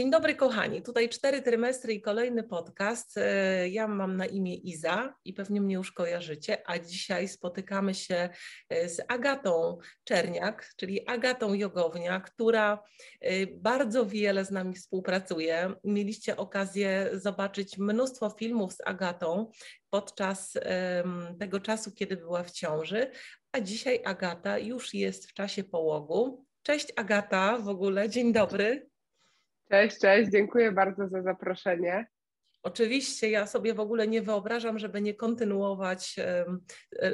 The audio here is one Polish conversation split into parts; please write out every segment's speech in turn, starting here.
Dzień dobry, kochani. Tutaj cztery trymestry i kolejny podcast. E, ja mam na imię Iza i pewnie mnie już kojarzycie, a dzisiaj spotykamy się e, z Agatą Czerniak, czyli Agatą Jogownia, która e, bardzo wiele z nami współpracuje. Mieliście okazję zobaczyć mnóstwo filmów z Agatą podczas tego czasu, kiedy była w ciąży, a dzisiaj Agata już jest w czasie połogu. Cześć Agata, w ogóle, dzień dobry. Cześć, cześć, dziękuję bardzo za zaproszenie. Oczywiście ja sobie w ogóle nie wyobrażam, żeby nie kontynuować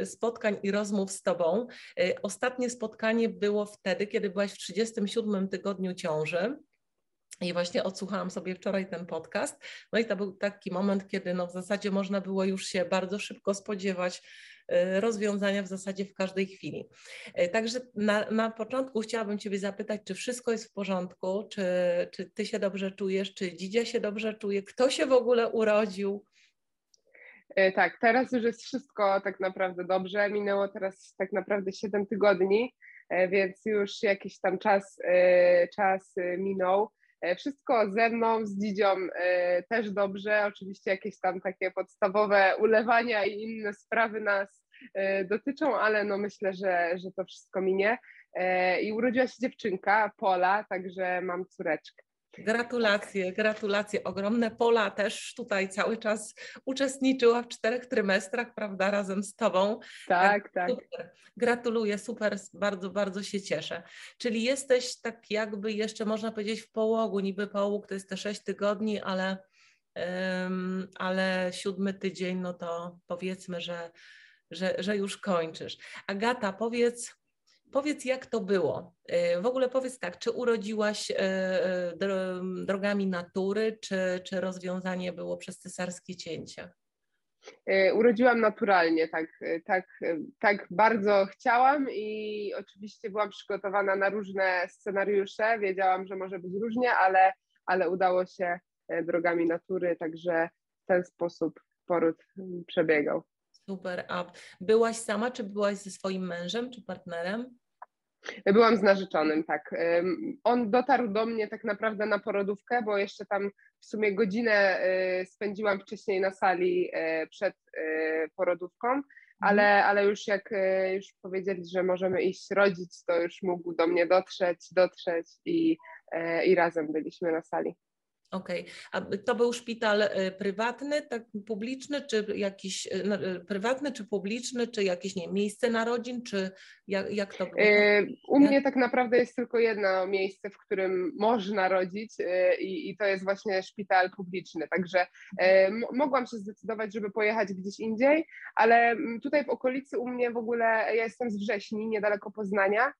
spotkań i rozmów z Tobą. E, ostatnie spotkanie było wtedy, kiedy byłaś w 37 tygodniu ciąży. I właśnie odsłuchałam sobie wczoraj ten podcast. No i to był taki moment, kiedy no w zasadzie można było już się bardzo szybko spodziewać Y, rozwiązania w zasadzie w każdej chwili. Y, także na, na początku chciałabym Ciebie zapytać, czy wszystko jest w porządku, czy, czy Ty się dobrze czujesz, czy Dzidzia się dobrze czuje, kto się w ogóle urodził? Y, tak, teraz już jest wszystko tak naprawdę dobrze. Minęło teraz tak naprawdę 7 tygodni, więc już jakiś tam czas, czas minął. Wszystko ze mną, z Dzidzią też dobrze. Oczywiście jakieś tam takie podstawowe ulewania i inne sprawy nas E, dotyczą, ale no myślę, że, że to wszystko minie. E, I urodziła się dziewczynka, Pola, także mam córeczkę. Gratulacje, gratulacje ogromne. Pola też tutaj cały czas uczestniczyła w czterech trymestrach, prawda, razem z Tobą. Tak, tak. Super. Gratuluję, super, bardzo, bardzo się cieszę. Czyli jesteś tak jakby jeszcze można powiedzieć w połogu, niby połóg to jest te sześć tygodni, ale, um, ale siódmy tydzień, no to powiedzmy, że że, że już kończysz. Agata, powiedz, powiedz, jak to było. E, w ogóle powiedz tak, czy urodziłaś e, e, drogami natury, czy, czy rozwiązanie było przez cesarskie cięcie? Urodziłam naturalnie, tak, tak, tak bardzo chciałam i oczywiście byłam przygotowana na różne scenariusze. Wiedziałam, że może być różnie, ale, ale udało się drogami natury, także w ten sposób poród przebiegał. Super. A byłaś sama, czy byłaś ze swoim mężem, czy partnerem? Byłam z narzeczonym, tak. On dotarł do mnie tak naprawdę na porodówkę, bo jeszcze tam w sumie godzinę y, spędziłam wcześniej na sali y, przed y, porodówką, mhm. ale, ale już jak już powiedzieli, że możemy iść rodzić, to już mógł do mnie dotrzeć, dotrzeć i, i razem byliśmy na sali. Okej, okay. a to był szpital y, prywatny, tak publiczny, czy jakiś y, no, y, prywatny, czy publiczny, czy jakieś nie, miejsce narodzin, czy jak, jak to było? U mnie tak naprawdę jest tylko jedno miejsce, w którym można rodzić i, i to jest właśnie szpital publiczny, także mogłam się zdecydować, żeby pojechać gdzieś indziej, ale tutaj w okolicy u mnie w ogóle, ja jestem z Wrześni, niedaleko Poznania,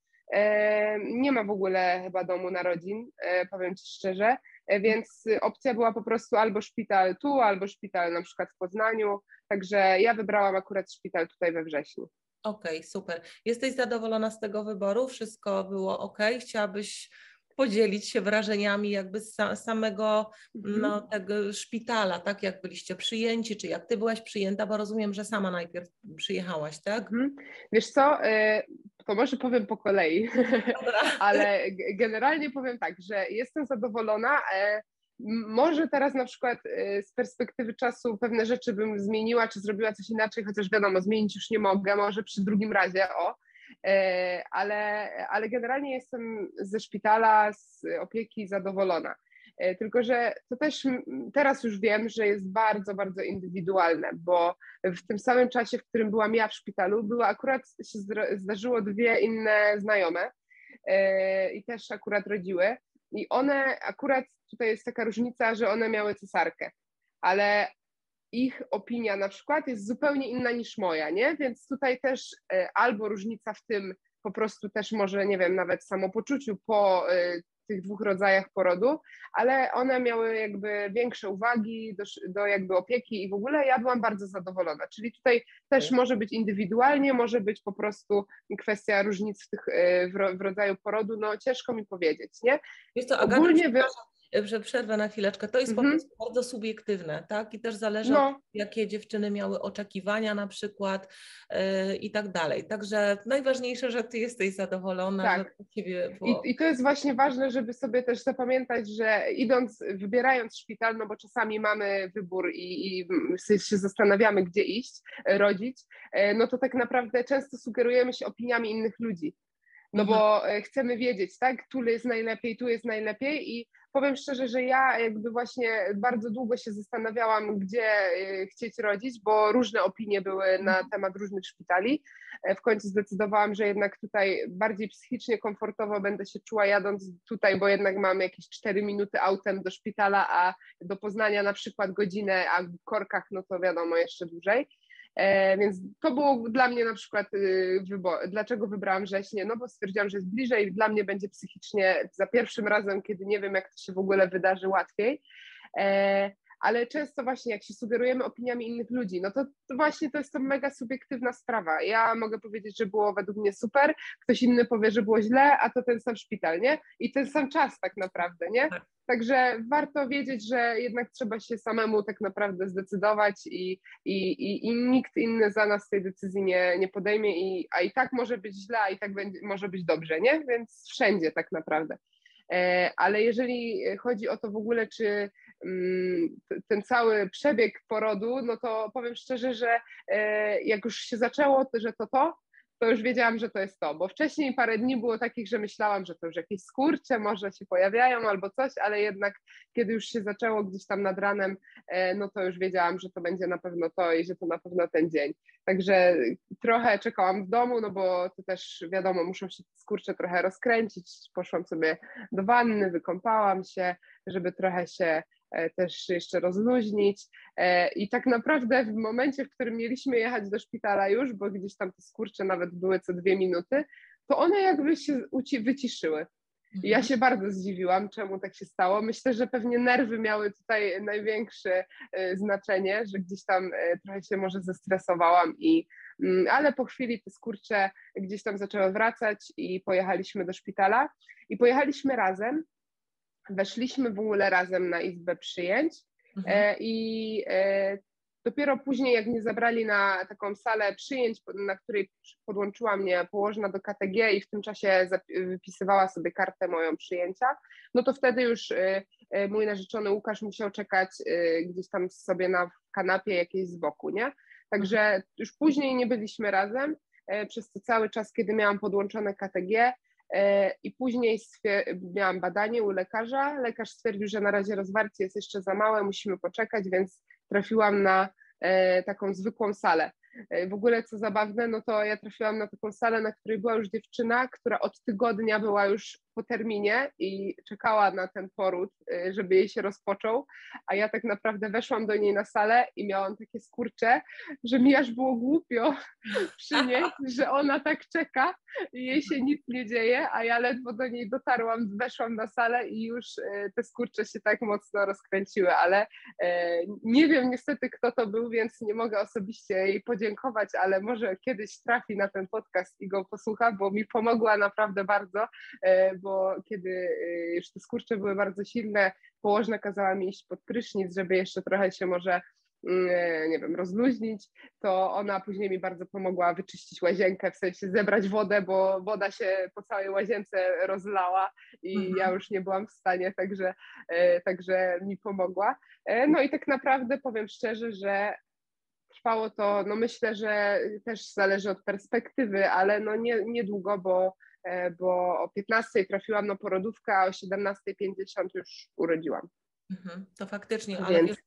nie ma w ogóle chyba domu narodzin, powiem Ci szczerze, więc opcja była po prostu albo szpital tu, albo szpital na przykład w Poznaniu, także ja wybrałam akurat szpital tutaj we wrześniu. Okej, okay, super. Jesteś zadowolona z tego wyboru? Wszystko było ok? Chciałabyś podzielić się wrażeniami jakby z samego mhm. no, tego szpitala, tak jak byliście przyjęci, czy jak ty byłaś przyjęta, bo rozumiem, że sama najpierw przyjechałaś, tak? Mhm. Wiesz co, y, to może powiem po kolei, ale generalnie powiem tak, że jestem zadowolona. E, może teraz na przykład e, z perspektywy czasu pewne rzeczy bym zmieniła, czy zrobiła coś inaczej, chociaż wiadomo, zmienić już nie mogę, może przy drugim razie, o, e, ale, ale generalnie jestem ze szpitala, z opieki zadowolona. E, tylko, że to też teraz już wiem, że jest bardzo, bardzo indywidualne, bo w tym samym czasie, w którym byłam ja w szpitalu, było akurat się zdarzyło dwie inne znajome e, i też akurat rodziły. I one akurat tutaj jest taka różnica, że one miały cesarkę, ale ich opinia na przykład jest zupełnie inna niż moja, nie? Więc tutaj też e, albo różnica w tym po prostu też może, nie wiem, nawet samopoczuciu po tych dwóch rodzajach porodu, ale one miały jakby większe uwagi do, do jakby opieki i w ogóle ja byłam bardzo zadowolona. Czyli tutaj też może być indywidualnie, może być po prostu kwestia różnic w, tych, e, w, w rodzaju porodu, no ciężko mi powiedzieć, nie? Wiesz co, Agata, Ogólnie wy... że przerwę na chwileczkę. To jest mhm. po prostu bardzo subiektywne, tak? I też zależy, no. jakie dziewczyny miały oczekiwania na przykład yy, i tak dalej. Także najważniejsze, że ty jesteś zadowolona, tak. że ciebie było... I, I to jest właśnie ważne, żeby sobie też zapamiętać, że idąc, wybierając szpital, no bo czasami mamy wybór i, i się zastanawiamy, gdzie iść, rodzić, e, no to tak naprawdę często sugerujemy się opiniami innych ludzi no mhm. bo e, chcemy wiedzieć, tak, tu jest najlepiej, tu jest najlepiej i powiem szczerze, że ja jakby właśnie bardzo długo się zastanawiałam, gdzie e, chcieć rodzić, bo różne opinie były na mhm. temat różnych szpitali. E, w końcu zdecydowałam, że jednak tutaj bardziej psychicznie komfortowo będę się czuła jadąc tutaj, bo jednak mam jakieś 4 minuty autem do szpitala, a do Poznania na przykład godzinę, a w korkach no to wiadomo jeszcze dłużej. E, więc to było dla mnie na przykład y. Dlaczego wybrałam wrześnie? No bo stwierdziłam, że jest bliżej, dla mnie będzie psychicznie za pierwszym razem, kiedy nie wiem, jak to się w ogóle wydarzy, łatwiej. Ale często właśnie jak się sugerujemy opiniami innych ludzi, no to, to, właśnie to jest to mega subiektywna sprawa. Ja mogę powiedzieć, że było według mnie super, ktoś inny powie, że było źle, a to ten sam szpital, nie? I ten sam czas tak naprawdę, nie? Tak. Także warto wiedzieć, że jednak trzeba się samemu tak naprawdę zdecydować i, i, i, i nikt inny za nas tej decyzji nie, nie podejmie, i, a i tak może być źle, a i tak będzie, może być dobrze, nie? Więc wszędzie tak naprawdę. E, ale jeżeli chodzi o to w ogóle, czy ten cały przebieg porodu, no to powiem szczerze, że e, jak już się zaczęło, że to to, to już wiedziałam, że to jest to, bo wcześniej parę dni było takich, że myślałam, że to już jakieś skurcze może się pojawiają albo coś, ale jednak kiedy już się zaczęło gdzieś tam nad ranem, e, no to już wiedziałam, że to będzie na pewno to i że to na pewno ten dzień. Także trochę czekałam w domu, no bo to też wiadomo, muszą się skurcze trochę rozkręcić. Poszłam sobie do wanny, wykąpałam się, żeby trochę się też jeszcze rozluźnić. E, I tak naprawdę w momencie, w którym mieliśmy jechać do szpitala już, bo gdzieś tam te skurcze nawet były co dwie minuty, to one jakby się wyciszyły. I ja mhm. się bardzo zdziwiłam, czemu tak się stało. Myślę, że pewnie nerwy miały tutaj największe e, znaczenie, że gdzieś tam trochę się może zestresowałam i mm, ale po chwili te skurcze gdzieś tam zaczęły wracać i pojechaliśmy do szpitala i pojechaliśmy razem weszliśmy w ogóle razem na izbę przyjęć mhm. E, i e, dopiero później, jak mnie zabrali na taką salę przyjęć, na której podłączyła mnie położna do KTG i w tym czasie wypisywała sobie kartę moją przyjęcia, no to wtedy już e, mój narzeczony Łukasz musiał czekać gdzieś tam sobie na kanapie jakiejś z boku, nie? Także mhm. już później nie byliśmy razem, przez to cały czas, kiedy miałam podłączone KTG, I później miałam badanie u lekarza. Lekarz stwierdził, że na razie rozwarcie jest jeszcze za małe, musimy poczekać, więc trafiłam na e, taką zwykłą salę. E, w ogóle co zabawne, no to ja trafiłam na taką salę, na której była już dziewczyna, która od tygodnia była już po terminie i czekała na ten poród, y, żeby jej się rozpoczął, a ja tak naprawdę weszłam do niej na salę i miałam takie skurcze, że mi aż było głupio przy niej, że ona tak czeka i jej się nic nie dzieje, a ja ledwo do niej dotarłam, weszłam na salę i już y, te skurcze się tak mocno rozkręciły, ale y, nie wiem niestety kto to był, więc nie mogę osobiście jej podziękować, ale może kiedyś trafi na ten podcast i go posłucha, bo mi pomogła naprawdę bardzo, bo kiedy y, już te skurcze były bardzo silne, położna kazała mi iść pod prysznic, żeby jeszcze trochę się może mm, nie wiem, rozluźnić, to ona później mi bardzo pomogła wyczyścić łazienkę, w sensie zebrać wodę, bo woda się po całej łazience rozlała i mhm. ja już nie byłam w stanie, także, e, także mi pomogła. E, no i tak naprawdę powiem szczerze, że trwało to, no myślę, że też zależy od perspektywy, ale no nie, niedługo, bo E, bo o 15 trafiłam na porodówkę, a o 17.50 już urodziłam. Mhm, to faktycznie, ale Więc...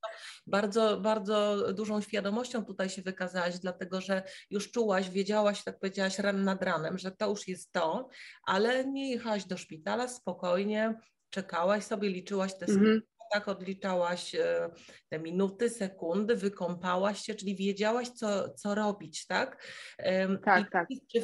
bardzo, bardzo dużą świadomością tutaj się wykazałaś, dlatego że już czułaś, wiedziałaś, tak powiedziałaś ran nad ranem, że to już jest to, ale nie jechałaś do szpitala spokojnie, czekałaś sobie, liczyłaś te mhm tak odliczałaś e, te minuty, sekundy, wykąpałaś się, czyli wiedziałaś, co, co robić, tak? Tak, I tak. Czy,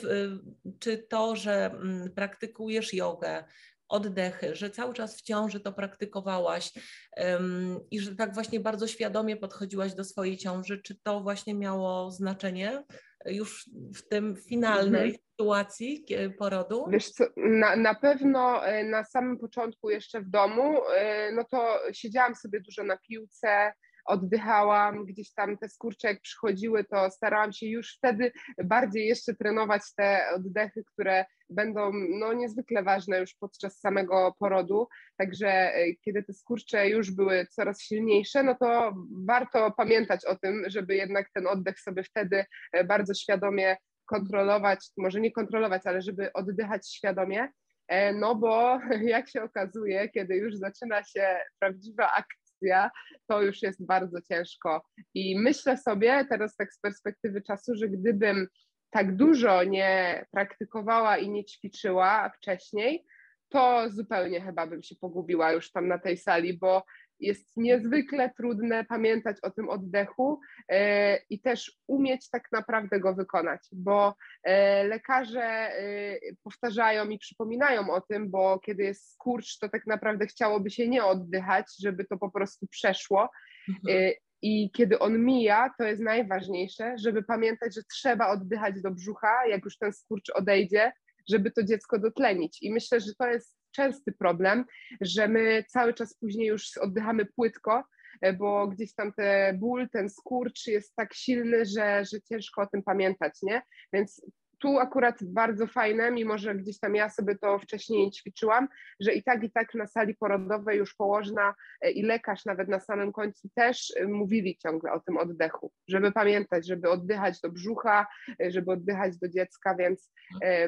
czy to, że mm, praktykujesz jogę, oddechy, że cały czas w ciąży to praktykowałaś um, i że tak właśnie bardzo świadomie podchodziłaś do swojej ciąży, czy to właśnie miało znaczenie już w tym finalnej mhm. sytuacji porodu? Wiesz co, na, na pewno e, na samym początku jeszcze w domu, e, no to siedziałam sobie dużo na piłce, oddychałam, gdzieś tam te skurcze jak przychodziły, to starałam się już wtedy bardziej jeszcze trenować te oddechy, które będą no, niezwykle ważne już podczas samego porodu. Także e, kiedy te skurcze już były coraz silniejsze, no to warto pamiętać o tym, żeby jednak ten oddech sobie wtedy e, bardzo świadomie kontrolować, może nie kontrolować, ale żeby oddychać świadomie. E, no bo jak się okazuje, kiedy już zaczyna się prawdziwa kwestia, to już jest bardzo ciężko. I myślę sobie teraz tak z perspektywy czasu, że gdybym tak dużo nie praktykowała i nie ćwiczyła wcześniej, to zupełnie chyba bym się pogubiła już tam na tej sali, bo jest niezwykle trudne pamiętać o tym oddechu e, i też umieć tak naprawdę go wykonać, bo e, lekarze e, powtarzają i przypominają o tym, bo kiedy jest skurcz, to tak naprawdę chciałoby się nie oddychać, żeby to po prostu przeszło. Mhm. I kiedy on mija, to jest najważniejsze, żeby pamiętać, że trzeba oddychać do brzucha, jak już ten skurcz odejdzie, żeby to dziecko dotlenić. I myślę, że to jest częsty problem, że my cały czas później już oddychamy płytko, e, bo gdzieś tam ten ból, ten skurcz jest tak silny, że, że ciężko o tym pamiętać, nie? Więc tu akurat bardzo fajne, mimo że gdzieś tam ja sobie to wcześniej ćwiczyłam, że i tak, i tak na sali porodowej już położna e, i lekarz nawet na samym końcu też e, mówili ciągle o tym oddechu, żeby pamiętać, żeby oddychać do brzucha, e, żeby oddychać do dziecka, więc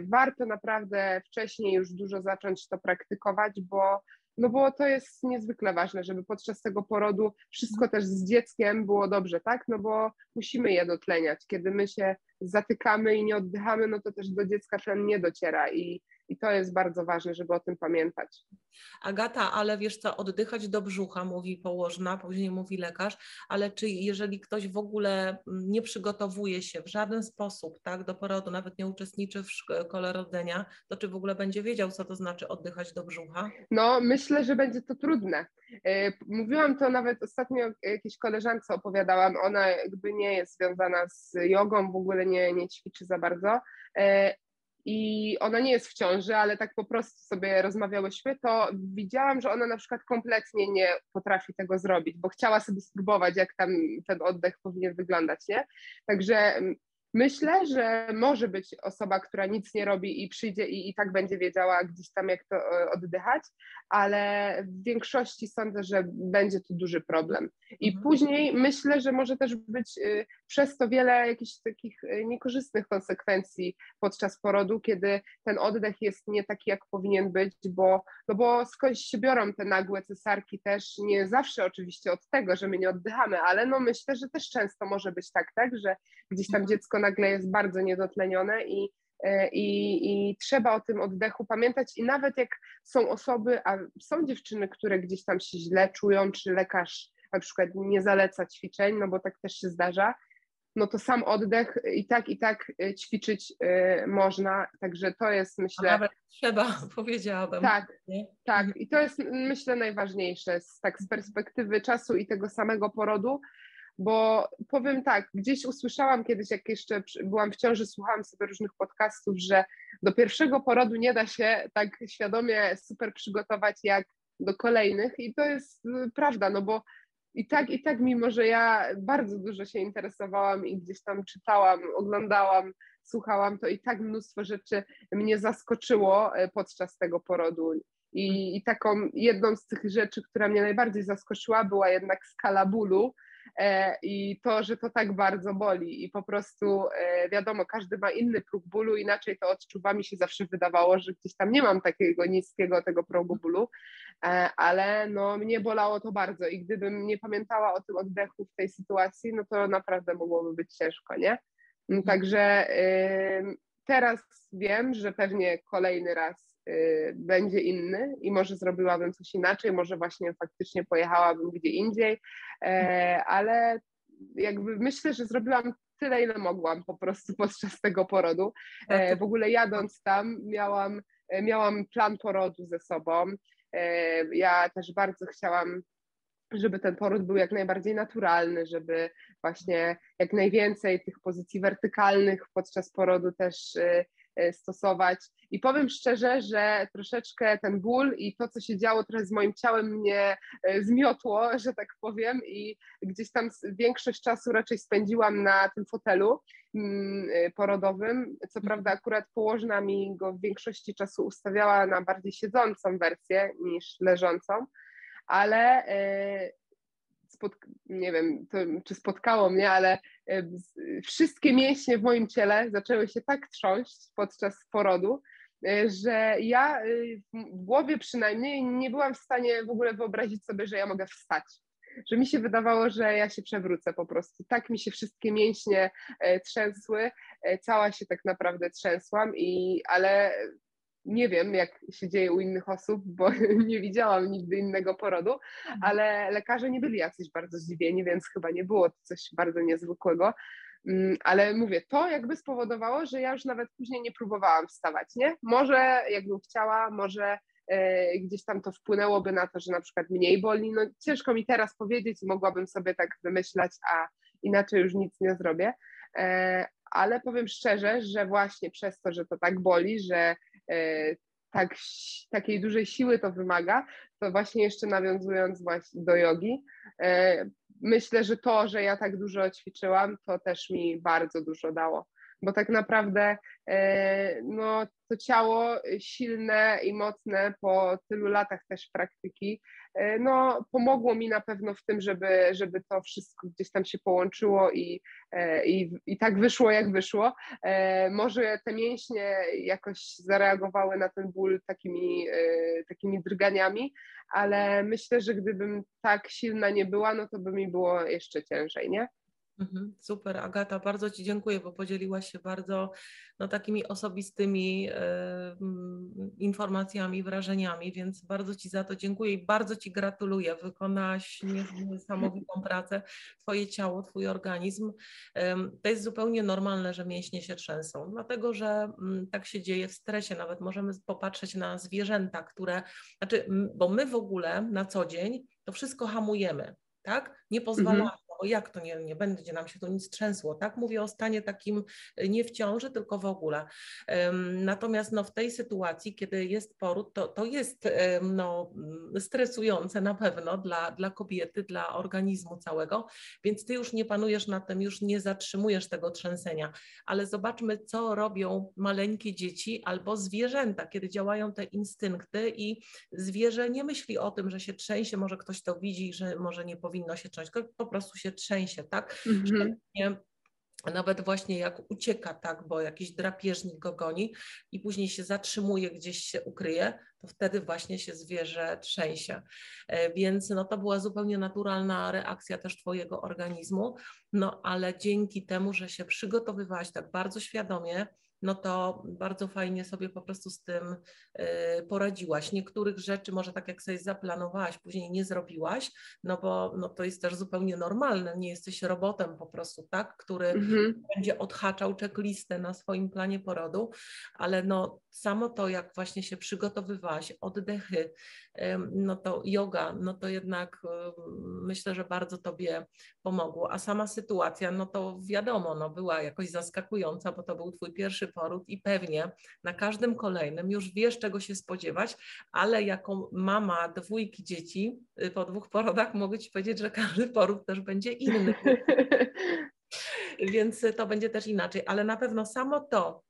warto naprawdę wcześniej już dużo zacząć to praktykować, bo no bo to jest niezwykle ważne, żeby podczas tego porodu wszystko też z dzieckiem było dobrze, tak? No bo musimy je dotleniać. Kiedy my się zatykamy i nie oddychamy, no to też do dziecka tlen nie dociera i, i to jest bardzo ważne, żeby o tym pamiętać. Agata, ale wiesz co, oddychać do brzucha, mówi położna, później mówi lekarz, ale czy jeżeli ktoś w ogóle mm, nie przygotowuje się w żaden sposób tak, do porodu, nawet nie uczestniczy w szkole rodzenia, to czy w ogóle będzie wiedział, co to znaczy oddychać do brzucha? No, myślę, że będzie to trudne. E, mówiłam to nawet ostatnio jakiejś koleżance opowiadałam, ona jakby nie jest związana z jogą, w ogóle nie, nie ćwiczy za bardzo, e, i ona nie jest w ciąży, ale tak po prostu sobie rozmawiałyśmy, to widziałam, że ona na przykład kompletnie nie potrafi tego zrobić, bo chciała sobie spróbować, jak tam ten oddech powinien wyglądać, nie? Także mm, Myślę, że może być osoba, która nic nie robi i przyjdzie i, i tak będzie wiedziała gdzieś tam, jak to e, oddychać, ale w większości sądzę, że będzie to duży problem. I mhm. później myślę, że może też być y, przez to wiele jakichś takich y, niekorzystnych konsekwencji podczas porodu, kiedy ten oddech jest nie taki, jak powinien być, bo, no bo skądś się biorą te nagłe cesarki też, nie zawsze oczywiście od tego, że my nie oddychamy, ale no myślę, że też często może być tak, tak, że gdzieś tam dziecko nagle jest bardzo niedotlenione i e, i, I, trzeba o tym oddechu pamiętać. I nawet jak są osoby, a są dziewczyny, które gdzieś tam się źle czują, czy lekarz na przykład nie zaleca ćwiczeń, no bo tak też się zdarza, no to sam oddech i tak, i tak e, ćwiczyć y, można. Także to jest, myślę. A nawet trzeba, powiedziałabym. Tak, nie? tak. Mhm. I to jest, myślę, najważniejsze z, tak z perspektywy czasu i tego samego porodu, bo powiem tak, gdzieś usłyszałam kiedyś, jak jeszcze byłam w ciąży, słuchałam sobie różnych podcastów, że do pierwszego porodu nie da się tak świadomie super przygotować jak do kolejnych i to jest y, prawda, no bo i tak, i tak, mimo że ja bardzo dużo się interesowałam i gdzieś tam czytałam, oglądałam, słuchałam, to i tak mnóstwo rzeczy mnie zaskoczyło e, podczas tego porodu. I, I, taką jedną z tych rzeczy, która mnie najbardziej zaskoczyła, była jednak skala bólu, i to, że to tak bardzo boli i po prostu e, wiadomo, każdy ma inny próg bólu, inaczej to odczuwa, mi się zawsze wydawało, że gdzieś tam nie mam takiego niskiego tego progu bólu, e, ale no mnie bolało to bardzo i gdybym nie pamiętała o tym oddechu w tej sytuacji, no to naprawdę mogłoby być ciężko, nie? No, także teraz wiem, że pewnie kolejny raz będzie inny i może zrobiłabym coś inaczej, może właśnie faktycznie pojechałabym gdzie indziej, e, ale jakby myślę, że zrobiłam tyle, ile mogłam po prostu podczas tego porodu. E, w ogóle jadąc tam miałam, e, miałam plan porodu ze sobą. Ja też bardzo chciałam żeby ten poród był jak najbardziej naturalny, żeby właśnie jak najwięcej tych pozycji wertykalnych podczas porodu też y, y, stosować. I powiem szczerze, że troszeczkę ten ból i to, co się działo trochę z moim ciałem mnie y, zmiotło, że tak powiem, i gdzieś tam większość czasu raczej spędziłam na tym fotelu mm, porodowym. Co prawda, akurat położna mi go w większości czasu ustawiała na bardziej siedzącą wersję niż leżącą ale e, nie wiem, to, czy spotkało mnie, ale e, wszystkie mięśnie w moim ciele zaczęły się tak trząść podczas porodu, e, że ja w głowie przynajmniej nie byłam w stanie w ogóle wyobrazić sobie, że ja mogę wstać. Że mi się wydawało, że ja się przewrócę po prostu. Tak mi się wszystkie mięśnie trzęsły, cała się tak naprawdę trzęsłam, i, ale nie wiem, jak się dzieje u innych osób, bo nie widziałam nigdy innego porodu, mhm. ale lekarze nie byli jacyś bardzo zdziwieni, więc chyba nie było to coś bardzo niezwykłego. Mm, ale mówię, to jakby spowodowało, że ja już nawet później nie próbowałam wstawać, nie? Może jakbym chciała, może e, gdzieś tam to wpłynęłoby na to, że na przykład mniej boli. No ciężko mi teraz powiedzieć, mogłabym sobie tak wymyślać, a inaczej już nic nie zrobię. E, ale powiem szczerze, że właśnie przez to, że to tak boli, że tak, takiej dużej siły to wymaga, to właśnie jeszcze nawiązując właśnie do jogi, e, myślę, że to, że ja tak dużo ćwiczyłam, to też mi bardzo dużo dało bo tak naprawdę e, no, to ciało silne i mocne po tylu latach też praktyki, e, no, pomogło mi na pewno w tym, żeby, żeby to wszystko gdzieś tam się połączyło i, e, i, i tak wyszło, jak wyszło. Może te mięśnie jakoś zareagowały na ten ból takimi, takimi drganiami, ale myślę, że gdybym tak silna nie była, no to by mi było jeszcze ciężej, nie? Mhm, super, Agata, bardzo Ci dziękuję, bo podzieliłaś się bardzo no, takimi osobistymi e, informacjami, wrażeniami, więc bardzo Ci za to dziękuję i bardzo Ci gratuluję. Wykonałaś niesamowitą pracę. Twoje ciało, Twój organizm. E, to jest zupełnie normalne, że mięśnie się trzęsą, dlatego że m, tak się dzieje w stresie. Nawet możemy popatrzeć na zwierzęta, które, znaczy, bo my w ogóle na co dzień to wszystko hamujemy. Tak? Nie pozwalamy, bo jak to nie, nie będzie nam się to nic trzęsło, tak? Mówię o stanie takim e, nie w ciąży, tylko w ogóle. Natomiast no, w tej sytuacji, kiedy jest poród, to, to jest no, mm, stresujące na pewno dla, dla kobiety, dla organizmu całego, więc ty już nie panujesz na tym, już nie zatrzymujesz tego trzęsenia. Ale zobaczmy, co robią maleńkie dzieci albo zwierzęta, kiedy działają te instynkty i zwierzę nie myśli o tym, że się trzęsie, może ktoś to widzi, że może nie powinno się trzęść, po prostu się się trzęsie, tak? Mhm. Nawet właśnie jak ucieka, tak, bo jakiś drapieżnik go goni i później się zatrzymuje, gdzieś się ukryje, to wtedy właśnie się zwierzę trzęsie. E, więc no, to była zupełnie naturalna reakcja też Twojego organizmu, no ale dzięki temu, że się przygotowywałaś tak bardzo świadomie, no to bardzo fajnie sobie po prostu z tym y, poradziłaś. Niektórych rzeczy może tak jak sobie zaplanowałaś, później nie zrobiłaś, no bo no to jest też zupełnie normalne, nie jesteś robotem po prostu, tak, który mhm. będzie odhaczał checklistę na swoim planie porodu, ale no samo to, jak właśnie się przygotowywałaś, oddechy, no to yoga, no to jednak myślę, że bardzo Tobie pomogło. A sama sytuacja, no to wiadomo, no była jakoś zaskakująca, bo to był Twój pierwszy poród i pewnie na każdym kolejnym już wiesz, czego się spodziewać, ale jako mama dwójki dzieci y, po dwóch porodach mogę Ci powiedzieć, że każdy poród też będzie inny. Więc to będzie też inaczej, ale na pewno samo to,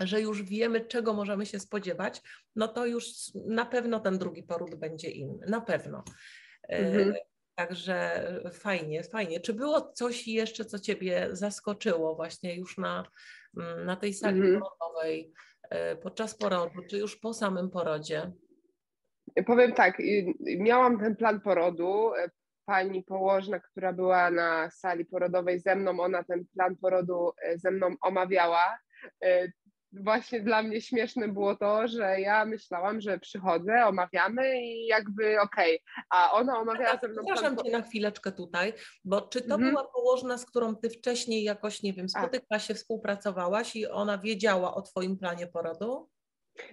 że już wiemy, czego możemy się spodziewać, no to już na pewno ten drugi poród będzie inny, na pewno. E, mhm. Także fajnie, fajnie. Czy było coś jeszcze, co Ciebie zaskoczyło właśnie już na, mm, na tej sali mhm. porodowej, e, podczas porodu, czy już po samym porodzie? Powiem tak, miałam ten plan porodu. Pani położna, która była na sali porodowej ze mną, ona ten plan porodu e, ze mną omawiała właśnie dla mnie śmieszne było to, że ja myślałam, że przychodzę, omawiamy i jakby okej, okay. a ona omawiała ze mną... Przepraszam Cię na chwileczkę tutaj, bo czy to mhm. była położna, z którą Ty wcześniej jakoś, nie wiem, spotykałaś się, współpracowałaś i ona wiedziała o Twoim planie porodu?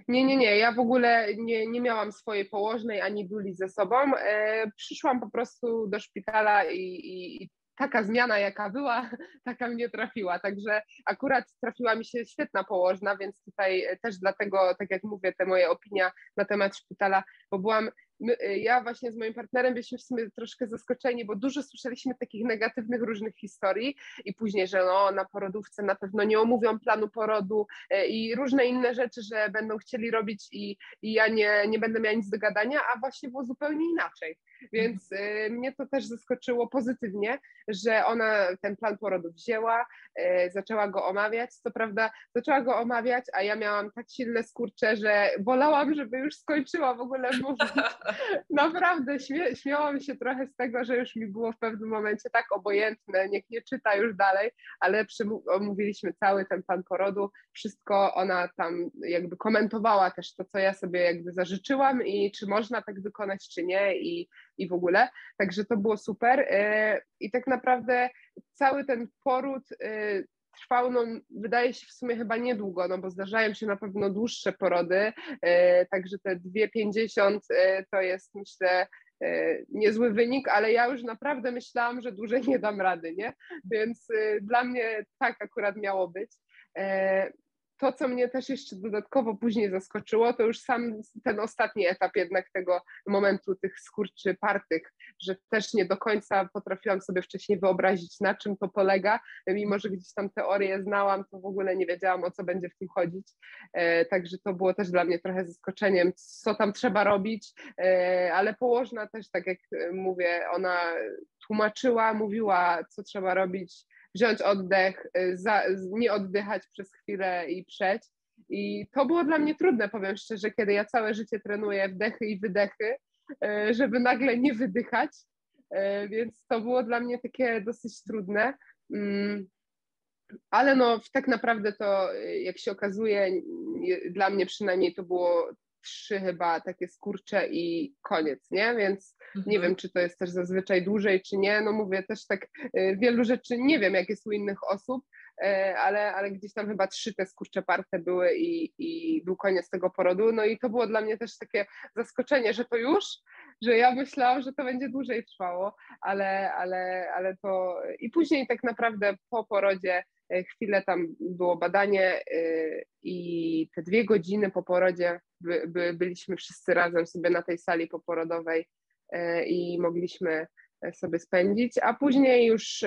Nie, nie, nie. Ja w ogóle nie, nie miałam swojej położnej ani duli ze sobą. E, przyszłam po prostu do szpitala i, i, i taka zmiana, jaka była, taka mnie trafiła. Także akurat trafiła mi się świetna położna, więc tutaj też dlatego, tak jak mówię, te moje opinia na temat szpitala, bo byłam my, y, ja właśnie z moim partnerem byliśmy w sumie troszkę zaskoczeni, bo dużo słyszeliśmy takich negatywnych różnych historii i później, że no, na porodówce na pewno nie omówią planu porodu y, i różne inne rzeczy, że będą chcieli robić i, i ja nie, nie będę miała nic do gadania, a właśnie było zupełnie inaczej. Więc y, mnie to też zaskoczyło pozytywnie, że ona ten plan porodu wzięła, y, zaczęła go omawiać. Co prawda, zaczęła go omawiać, a ja miałam tak silne skurcze, że wolałam, żeby już skończyła w ogóle mówić. Naprawdę śmie śmiałam się trochę z tego, że już mi było w pewnym momencie tak obojętne, niech nie czyta już dalej, ale omówiliśmy cały ten plan porodu, wszystko ona tam jakby komentowała też to, co ja sobie jakby zażyczyłam i czy można tak wykonać, czy nie i i w ogóle. Także to było super. E, I tak naprawdę cały ten poród e, trwał, no, wydaje się w sumie chyba niedługo, no bo zdarzają się na pewno dłuższe porody, e, także te 2,50 to jest myślę niezły wynik, ale ja już naprawdę myślałam, że dłużej nie dam rady, nie? Więc dla mnie tak akurat miało być to, co mnie też jeszcze dodatkowo później zaskoczyło, to już sam ten ostatni etap jednak tego momentu tych skurczy partych, że też nie do końca potrafiłam sobie wcześniej wyobrazić, na czym to polega, mimo że gdzieś tam teorię znałam, to w ogóle nie wiedziałam, o co będzie w tym chodzić, e, także to było też dla mnie trochę zaskoczeniem, co tam trzeba robić, e, ale położna też, tak jak mówię, ona tłumaczyła, mówiła, co trzeba robić, wziąć oddech, y, za, nie oddychać przez chwilę i przeć. I to było dla mnie trudne, powiem szczerze, kiedy ja całe życie trenuję wdechy i wydechy, y, żeby nagle nie wydychać, y, więc to było dla mnie takie dosyć trudne. Mm, ale no, tak naprawdę to, jak się okazuje, dla mnie przynajmniej to było trzy chyba takie skurcze i koniec, nie? Więc mhm. nie wiem, czy to jest też zazwyczaj dłużej, czy nie. No mówię też tak, y, wielu rzeczy nie wiem, jak jest u innych osób, y, ale, ale gdzieś tam chyba trzy te skurcze parte były i, i był koniec tego porodu. No i to było dla mnie też takie zaskoczenie, że to już, że ja myślałam, że to będzie dłużej trwało, ale, ale, ale to i później tak naprawdę po porodzie chwilę tam było badanie e, i te dwie godziny po porodzie by, by byliśmy wszyscy razem sobie na tej sali poporodowej e, i mogliśmy sobie spędzić, a później już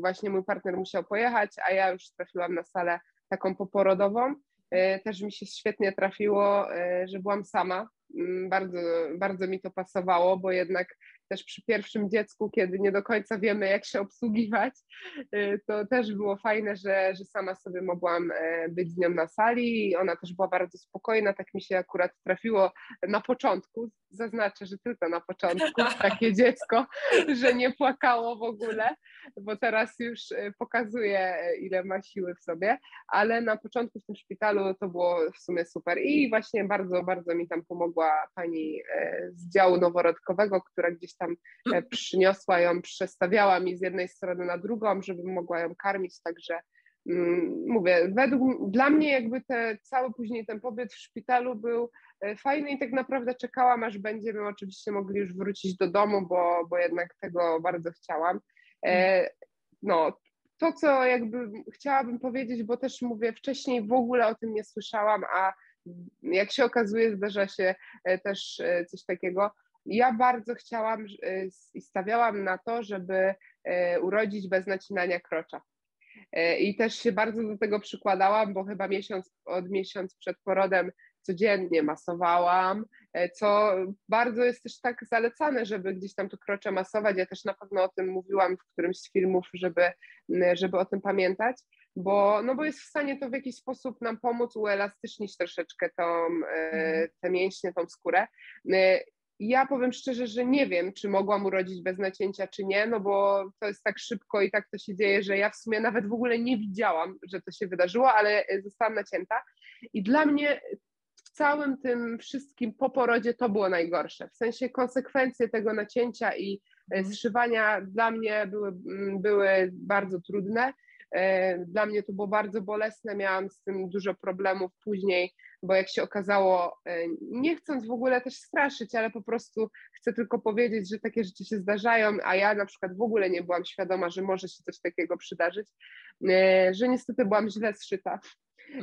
właśnie mój partner musiał pojechać, a ja już trafiłam na salę taką poporodową. Też mi się świetnie trafiło, że byłam sama. Mm, bardzo, bardzo mi to pasowało, bo jednak też przy pierwszym dziecku, kiedy nie do końca wiemy, jak się obsługiwać, y, to też było fajne, że, że sama sobie mogłam e, być z nią na sali i ona też była bardzo spokojna, tak mi się akurat trafiło na początku, zaznaczę, że tylko na początku takie dziecko, że nie płakało w ogóle, bo teraz już e, pokazuje, e, ile ma siły w sobie, ale na początku w tym szpitalu to było w sumie super. I właśnie bardzo, bardzo mi tam pomogła pani z działu noworodkowego, która gdzieś tam e, przyniosła ją, przestawiała mi z jednej strony na drugą, żeby mogła ją karmić, także mm, mówię, według, dla mnie jakby te, cały później ten pobyt w szpitalu był fajny i tak naprawdę czekałam, aż będziemy oczywiście mogli już wrócić do domu, bo, bo jednak tego bardzo chciałam. E, no, to, co jakby chciałabym powiedzieć, bo też mówię, wcześniej w ogóle o tym nie słyszałam, a jak się okazuje, zdarza się też coś takiego, ja bardzo chciałam i stawiałam na to, żeby urodzić bez nacinania krocza. I też się bardzo do tego przykładałam, bo chyba miesiąc od miesiąc przed porodem codziennie masowałam, co bardzo jest też tak zalecane, żeby gdzieś tam to krocze masować. Ja też na pewno o tym mówiłam w którymś z filmów, żeby, żeby o tym pamiętać, bo, no bo jest w stanie to w jakiś sposób nam pomóc uelastycznić troszeczkę tą, mhm. te mięśnie, tą skórę. Ja powiem szczerze, że nie wiem, czy mogłam urodzić bez nacięcia, czy nie, no bo to jest tak szybko i tak to się dzieje, że ja w sumie nawet w ogóle nie widziałam, że to się wydarzyło, ale e, zostałam nacięta. I dla mnie całym tym wszystkim po porodzie to było najgorsze. W sensie konsekwencje tego nacięcia i e, mhm. zszywania dla mnie były, były bardzo trudne. Dla mnie to było bardzo bolesne, miałam z tym dużo problemów później, bo jak się okazało, nie chcąc w ogóle też straszyć, ale po prostu chcę tylko powiedzieć, że takie rzeczy się zdarzają, a ja na przykład w ogóle nie byłam świadoma, że może się coś takiego przydarzyć, że niestety byłam źle zszyta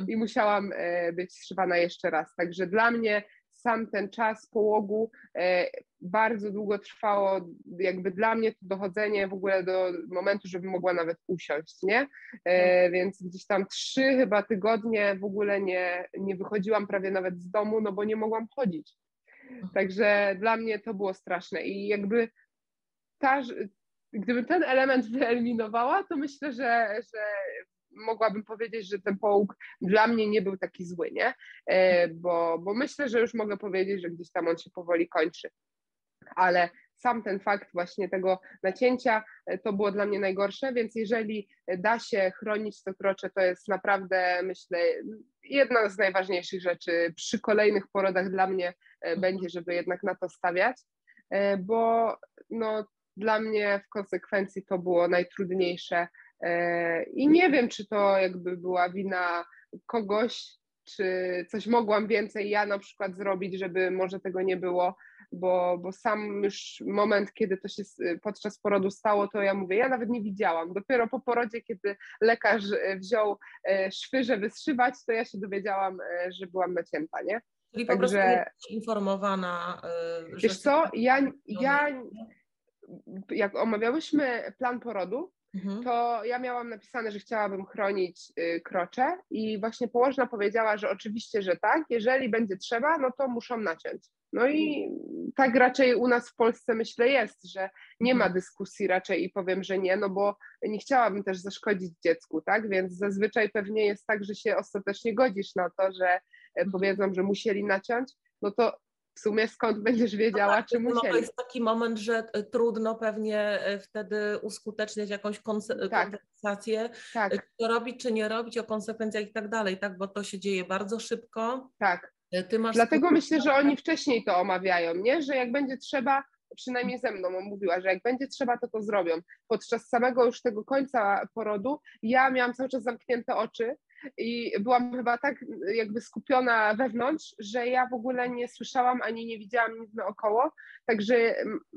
i musiałam być zszywana jeszcze raz. Także dla mnie sam ten czas połogu e, bardzo długo trwało, jakby dla mnie to dochodzenie w ogóle do momentu, żebym mogła nawet usiąść, nie? E, więc gdzieś tam trzy chyba tygodnie w ogóle nie, nie wychodziłam prawie nawet z domu, no bo nie mogłam chodzić. Także dla mnie to było straszne i jakby ta, gdybym ten element wyeliminowała, to myślę, że, że mogłabym powiedzieć, że ten połóg dla mnie nie był taki zły, nie? E, bo, bo myślę, że już mogę powiedzieć, że gdzieś tam on się powoli kończy. Ale sam ten fakt właśnie tego nacięcia e, to było dla mnie najgorsze, więc jeżeli da się chronić to krocze, to jest naprawdę, myślę, jedna z najważniejszych rzeczy przy kolejnych porodach dla mnie e, będzie, żeby jednak na to stawiać, bo no, dla mnie w konsekwencji to było najtrudniejsze I nie wiem, czy to jakby była wina kogoś, czy coś mogłam więcej ja na przykład zrobić, żeby może tego nie było, bo, bo sam już moment, kiedy to się podczas porodu stało, to ja mówię, ja nawet nie widziałam. Dopiero po porodzie, kiedy lekarz e, wziął e, szwy, żeby zszywać, to ja się dowiedziałam, że byłam nacięta, nie? Czyli Także, po prostu nie informowana. Że wiesz co, ja, ja jak omawiałyśmy plan porodu, Mhm. to ja miałam napisane, że chciałabym chronić y, krocze i właśnie położna powiedziała, że oczywiście, że tak, jeżeli będzie trzeba, no to muszą naciąć. No i tak raczej u nas w Polsce myślę jest, że nie ma mhm. dyskusji raczej i powiem, że nie, no bo nie chciałabym też zaszkodzić dziecku, tak? Więc zazwyczaj pewnie jest tak, że się ostatecznie godzisz na to, że e, mhm. powiedzą, że musieli naciąć, no to w sumie skąd będziesz wiedziała, no tak, czy musieli. No to jest taki moment, że e, trudno pewnie e, wtedy uskuteczniać jakąś konse- tak. konwersację, tak. czy to robić, czy nie robić, o konsekwencjach i tak dalej, tak, bo to się dzieje bardzo szybko. Tak. Dlatego myślę, że oni wcześniej to omawiają, nie? Że jak będzie trzeba, przynajmniej ze mną mówiła, że jak będzie trzeba, to to zrobią. Podczas samego już tego końca porodu ja miałam cały czas zamknięte oczy i byłam chyba tak jakby skupiona wewnątrz, że ja w ogóle nie słyszałam ani nie widziałam nic naokoło, także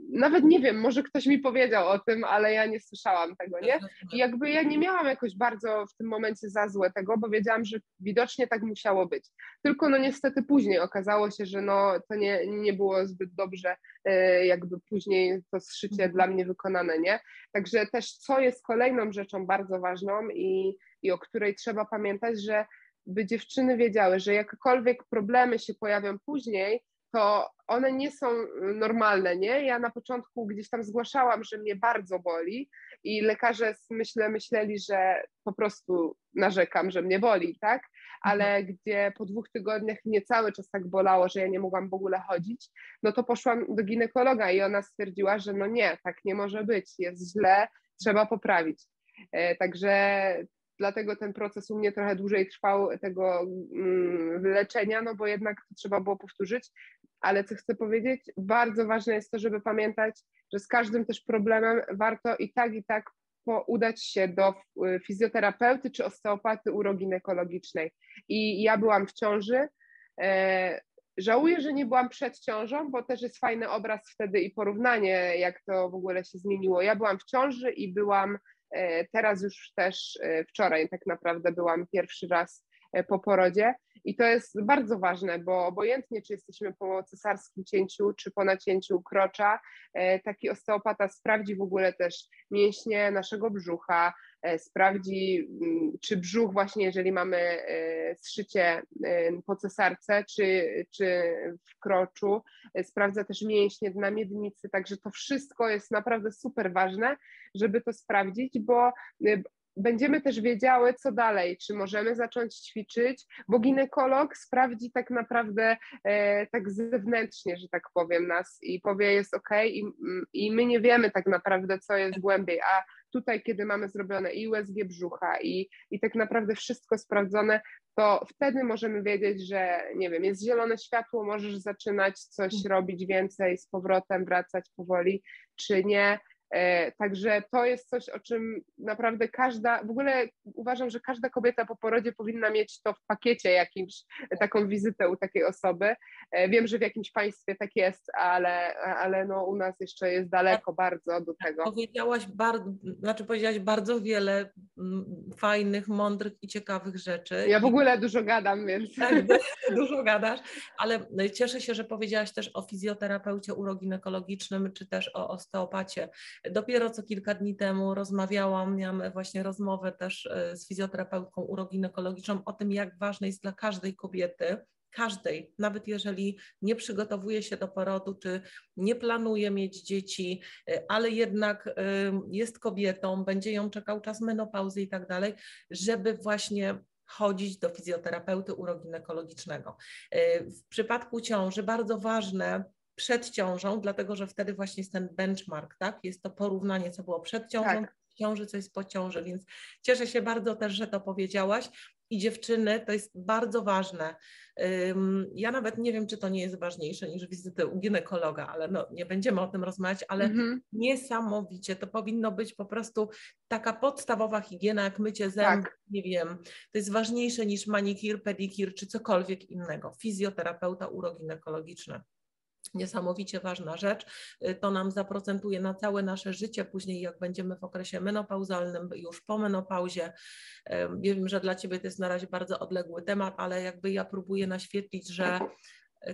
nawet nie wiem, może ktoś mi powiedział o tym, ale ja nie słyszałam tego, nie? I jakby ja nie miałam jakoś bardzo w tym momencie za złe tego, bo wiedziałam, że widocznie tak musiało być. Tylko no niestety później okazało się, że no to nie, nie było zbyt dobrze e, jakby później to zszycie dla mnie wykonane, nie? Także też co jest kolejną rzeczą bardzo ważną i i o której trzeba pamiętać, że by dziewczyny wiedziały, że jakiekolwiek problemy się pojawią później, to one nie są normalne, nie? Ja na początku gdzieś tam zgłaszałam, że mnie bardzo boli i lekarze myślę, myśleli, że po prostu narzekam, że mnie boli, tak? Ale mhm. gdzie po dwóch tygodniach mnie cały czas tak bolało, że ja nie mogłam w ogóle chodzić, no to poszłam do ginekologa i ona stwierdziła, że no nie, tak nie może być, jest źle, trzeba poprawić. E, także dlatego ten proces u mnie trochę dłużej trwał tego mm, leczenia, no bo jednak to trzeba było powtórzyć. Ale co chcę powiedzieć, bardzo ważne jest to, żeby pamiętać, że z każdym też problemem warto i tak, i tak udać się do fizjoterapeuty czy osteopaty uroginekologicznej. I ja byłam w ciąży. E, żałuję, że nie byłam przed ciążą, bo też jest fajny obraz wtedy i porównanie, jak to w ogóle się zmieniło. Ja byłam w ciąży i byłam teraz już też e, wczoraj tak naprawdę byłam pierwszy raz e, po porodzie i to jest bardzo ważne, bo obojętnie czy jesteśmy po cesarskim cięciu, czy po nacięciu krocza, taki osteopata sprawdzi w ogóle też mięśnie naszego brzucha, E, sprawdzi, mm, czy brzuch właśnie, jeżeli mamy e, zszycie e, po cesarce, czy, czy w kroczu, sprawdza też mięśnie na miednicy, także to wszystko jest naprawdę super ważne, żeby to sprawdzić, bo będziemy też wiedziały, co dalej, czy możemy zacząć ćwiczyć, bo ginekolog sprawdzi tak naprawdę e, tak zewnętrznie, że tak powiem, nas i powie jest ok, i, i my nie wiemy tak naprawdę, co jest głębiej, a tutaj, kiedy mamy zrobione i USG brzucha i, i tak naprawdę wszystko sprawdzone, to wtedy możemy wiedzieć, że nie wiem, jest zielone światło, możesz zaczynać coś mm. robić więcej z powrotem, wracać powoli, czy nie. E, także to jest coś, o czym naprawdę każda, w ogóle uważam, że każda kobieta po porodzie powinna mieć to w pakiecie jakimś, taką wizytę u takiej osoby. E, wiem, że w jakimś państwie tak jest, ale, ale no u nas jeszcze jest daleko bardzo do tego. Powiedziałaś bardzo, znaczy powiedziałaś bardzo wiele mm, fajnych, mądrych i ciekawych rzeczy. Ja w ogóle dużo gadam, więc. Tak, dużo gadasz, ale cieszę się, że powiedziałaś też o fizjoterapeucie uroginekologicznym, czy też o osteopacie. Dopiero co kilka dni temu rozmawiałam, miałam właśnie rozmowę też e, z fizjoterapeutką uroginekologiczną o tym, jak ważne jest dla każdej kobiety, każdej, nawet jeżeli nie przygotowuje się do porodu, czy nie planuje mieć dzieci, e, ale jednak e, jest kobietą, będzie ją czekał czas menopauzy i tak dalej, żeby właśnie chodzić do fizjoterapeuty uroginekologicznego. W przypadku ciąży bardzo ważne przed ciążą, dlatego że wtedy właśnie jest ten benchmark, tak? Jest to porównanie, co było przed ciążą, tak. ciąży, co jest po ciąży, więc cieszę się bardzo też, że to powiedziałaś. I dziewczyny, to jest bardzo ważne. Ja nawet nie wiem, czy to nie jest ważniejsze niż wizyty u ginekologa, ale no, nie będziemy o tym rozmawiać, ale mhm. niesamowicie to powinno być po prostu taka podstawowa higiena, jak mycie zębów, tak. nie wiem, to jest ważniejsze niż manikir, pedikir czy cokolwiek innego. Fizjoterapeuta uroginekologiczny niesamowicie ważna rzecz. Y, to nam zaprocentuje na całe nasze życie, później jak będziemy w okresie menopauzalnym, już po menopauzie. Wiem, że dla Ciebie to jest na razie bardzo odległy temat, ale jakby ja próbuję naświetlić, że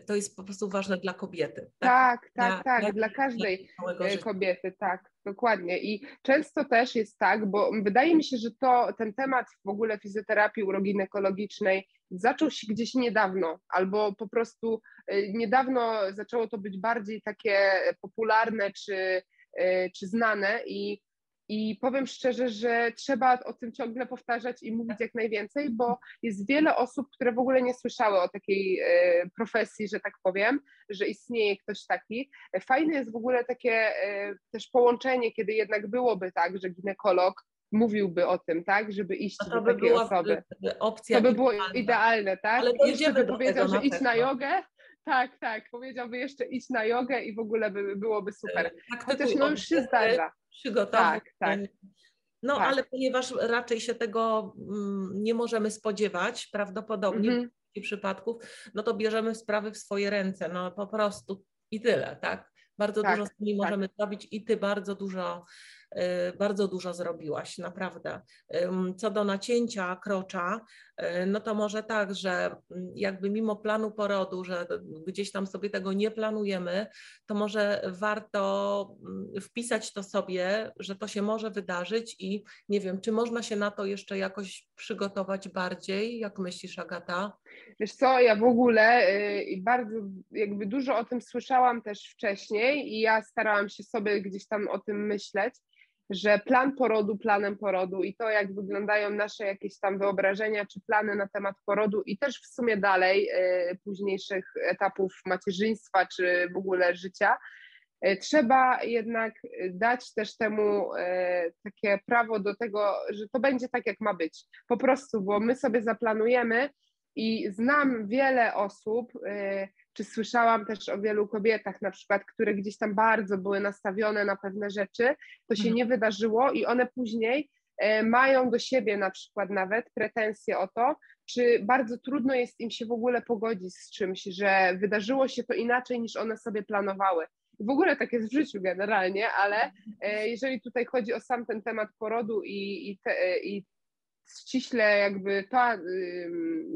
to jest po prostu ważne dla kobiety. Tak, tak, tak, tak dla, dla każdej dla kobiety, tak, dokładnie. I często też jest tak, bo wydaje mi się, że to ten temat w ogóle fizjoterapii uroginekologicznej zaczął się gdzieś niedawno, albo po prostu y, niedawno zaczęło to być bardziej takie popularne czy, y, czy znane i i powiem szczerze, że trzeba o tym ciągle powtarzać i mówić jak najwięcej, bo jest wiele osób, które w ogóle nie słyszały o takiej e, profesji, że tak powiem, że istnieje ktoś taki. Fajne jest w ogóle takie e, też połączenie, kiedy jednak byłoby tak, że ginekolog mówiłby o tym, tak, żeby iść do takiej osoby. Opcja to by było idealne, tak? Ale Jeszcze by powiedział, że idź na jogę, tak, tak. Powiedziałby jeszcze iść na jogę i w ogóle by, byłoby super. E, tak, Chociaż no już się zdarza. Przygotować. Tak, tak. No, tak. ale ponieważ raczej się tego mm, nie możemy spodziewać, prawdopodobnie mm -hmm. przypadków, no to bierzemy sprawy w swoje ręce, no po prostu i tyle, tak? Bardzo tak, dużo z nimi tak. możemy zrobić i ty bardzo dużo bardzo dużo zrobiłaś, naprawdę. Co do nacięcia krocza, y, no to może tak, że mm, jakby mimo planu porodu, że gdzieś tam sobie tego nie planujemy, to może warto mm, wpisać to sobie, że to się może wydarzyć i nie wiem, czy można się na to jeszcze jakoś przygotować bardziej? Jak myślisz, Agata? Wiesz co, ja w ogóle y, bardzo jakby dużo o tym słyszałam też wcześniej i ja starałam się sobie gdzieś tam o tym myśleć że plan porodu planem porodu i to, jak wyglądają nasze jakieś tam wyobrażenia czy plany na temat porodu i też w sumie dalej y, późniejszych etapów macierzyństwa czy w ogóle życia, y, trzeba jednak dać też temu y, takie prawo do tego, że to będzie tak, jak ma być. Po prostu, bo my sobie zaplanujemy i znam wiele osób, czy słyszałam też o wielu kobietach, na przykład, które gdzieś tam bardzo były nastawione na pewne rzeczy, to się mhm. nie wydarzyło i one później e, mają do siebie na przykład nawet pretensje o to, czy bardzo trudno jest im się w ogóle pogodzić z czymś, że wydarzyło się to inaczej niż one sobie planowały. W ogóle tak jest w życiu generalnie, ale e, jeżeli tutaj chodzi o sam ten temat porodu i, i, te, i ściśle jakby ta,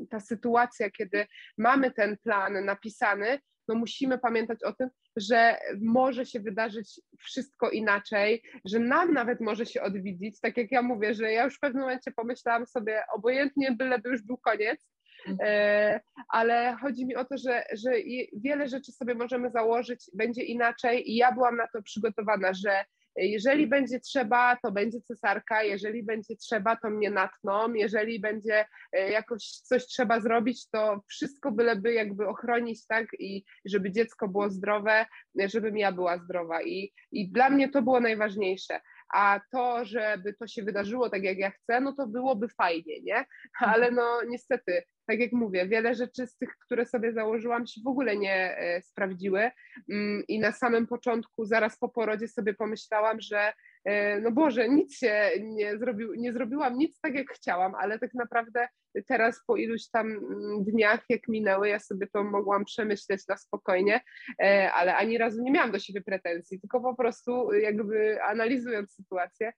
ta sytuacja, kiedy mamy ten plan napisany, no musimy pamiętać o tym, że może się wydarzyć wszystko inaczej, że nam nawet może się odwiedzić, tak jak ja mówię, że ja już w pewnym momencie pomyślałam sobie, obojętnie byleby już był koniec, mhm. e, ale chodzi mi o to, że, że wiele rzeczy sobie możemy założyć, będzie inaczej i ja byłam na to przygotowana, że jeżeli będzie trzeba, to będzie cesarka, jeżeli będzie trzeba, to mnie natną, jeżeli będzie e, jakoś coś trzeba zrobić, to wszystko byleby jakby ochronić, tak, i żeby dziecko było zdrowe, żebym ja była zdrowa. I, i dla mnie to było najważniejsze a to, żeby to się wydarzyło tak, jak ja chcę, no to byłoby fajnie, nie? Ale no niestety tak jak mówię, wiele rzeczy z tych, które sobie założyłam, się w ogóle nie e, sprawdziły. Mm, I na samym początku, zaraz po porodzie, sobie pomyślałam, że no Boże, nic się nie, zrobił, nie zrobiłam, nic tak jak chciałam, ale tak naprawdę teraz po iluś tam mm, dniach, jak minęły, ja sobie to mogłam przemyśleć na spokojnie, e, ale ani razu nie miałam do siebie pretensji, tylko po prostu jakby analizując sytuację,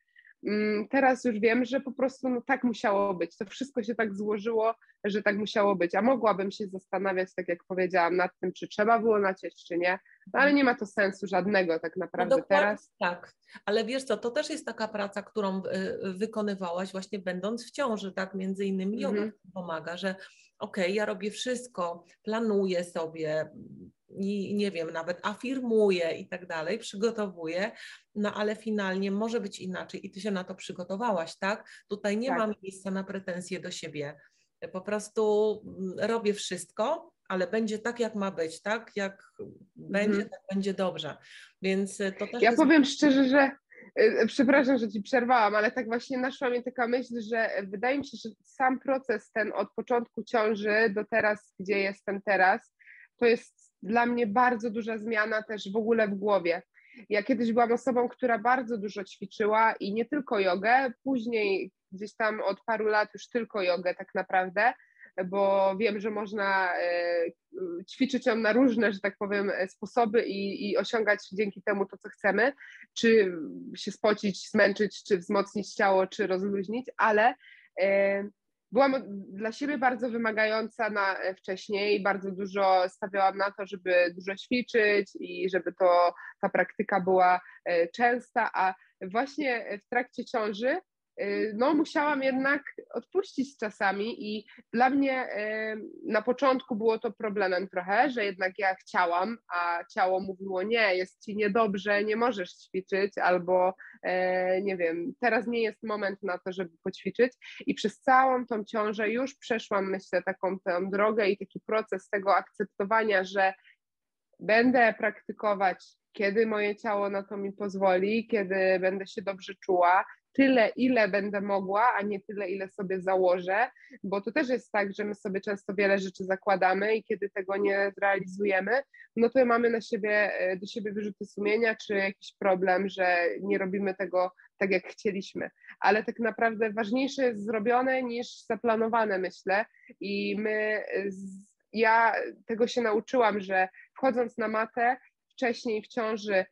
Mm, teraz już wiem, że po prostu no, tak musiało być. To wszystko się tak złożyło, że tak musiało być. A mogłabym się zastanawiać, tak jak powiedziałam, nad tym, czy trzeba było naciąć, czy nie. No, ale nie ma to sensu żadnego tak naprawdę no teraz. Tak, ale wiesz co, to też jest taka praca, którą y, wykonywałaś właśnie będąc w ciąży, tak? Między innymi yoga -hmm. pomaga, że okej, okay, ja robię wszystko, planuję sobie, i nie wiem, nawet afirmuję i tak dalej, przygotowuję, no ale finalnie może być inaczej i ty się na to przygotowałaś, tak? Tutaj nie tak. mam miejsca na pretensje do siebie. Po prostu mm, robię wszystko, ale będzie tak, jak ma być, tak? Jak będzie, mhm. tak będzie dobrze. Więc to też. Ja jest... powiem szczerze, że y, przepraszam, że ci przerwałam, ale tak właśnie naszła mi taka myśl, że wydaje mi się, że sam proces ten od początku ciąży do teraz, gdzie jestem teraz, to jest dla mnie bardzo duża zmiana też w ogóle w głowie. Ja kiedyś byłam osobą, która bardzo dużo ćwiczyła i nie tylko jogę, później gdzieś tam od paru lat już tylko jogę tak naprawdę, bo wiem, że można e, ćwiczyć ją na różne, że tak powiem, sposoby i, i osiągać dzięki temu to, co chcemy, czy się spocić, zmęczyć, czy wzmocnić ciało, czy rozluźnić, ale e, byłam dla siebie bardzo wymagająca na, e, wcześniej, bardzo dużo stawiałam na to, żeby dużo ćwiczyć i żeby to ta praktyka była częsta, a właśnie w trakcie ciąży no musiałam jednak odpuścić czasami i dla mnie y, na początku było to problemem trochę, że jednak ja chciałam, a ciało mówiło nie, jest ci niedobrze, nie możesz ćwiczyć albo e, nie wiem, teraz nie jest moment na to, żeby poćwiczyć. I przez całą tą ciążę już przeszłam myślę taką tę drogę i taki proces tego akceptowania, że będę praktykować kiedy moje ciało na to mi pozwoli, kiedy będę się dobrze czuła, tyle, ile będę mogła, a nie tyle, ile sobie założę, bo to też jest tak, że my sobie często wiele rzeczy zakładamy i kiedy tego nie zrealizujemy, no to mamy na siebie, e, do siebie wyrzuty sumienia, czy jakiś problem, że nie robimy tego tak, jak chcieliśmy. Ale tak naprawdę ważniejsze jest zrobione niż zaplanowane, myślę. I my, ja tego się nauczyłam, że wchodząc na matę, wcześniej w ciąży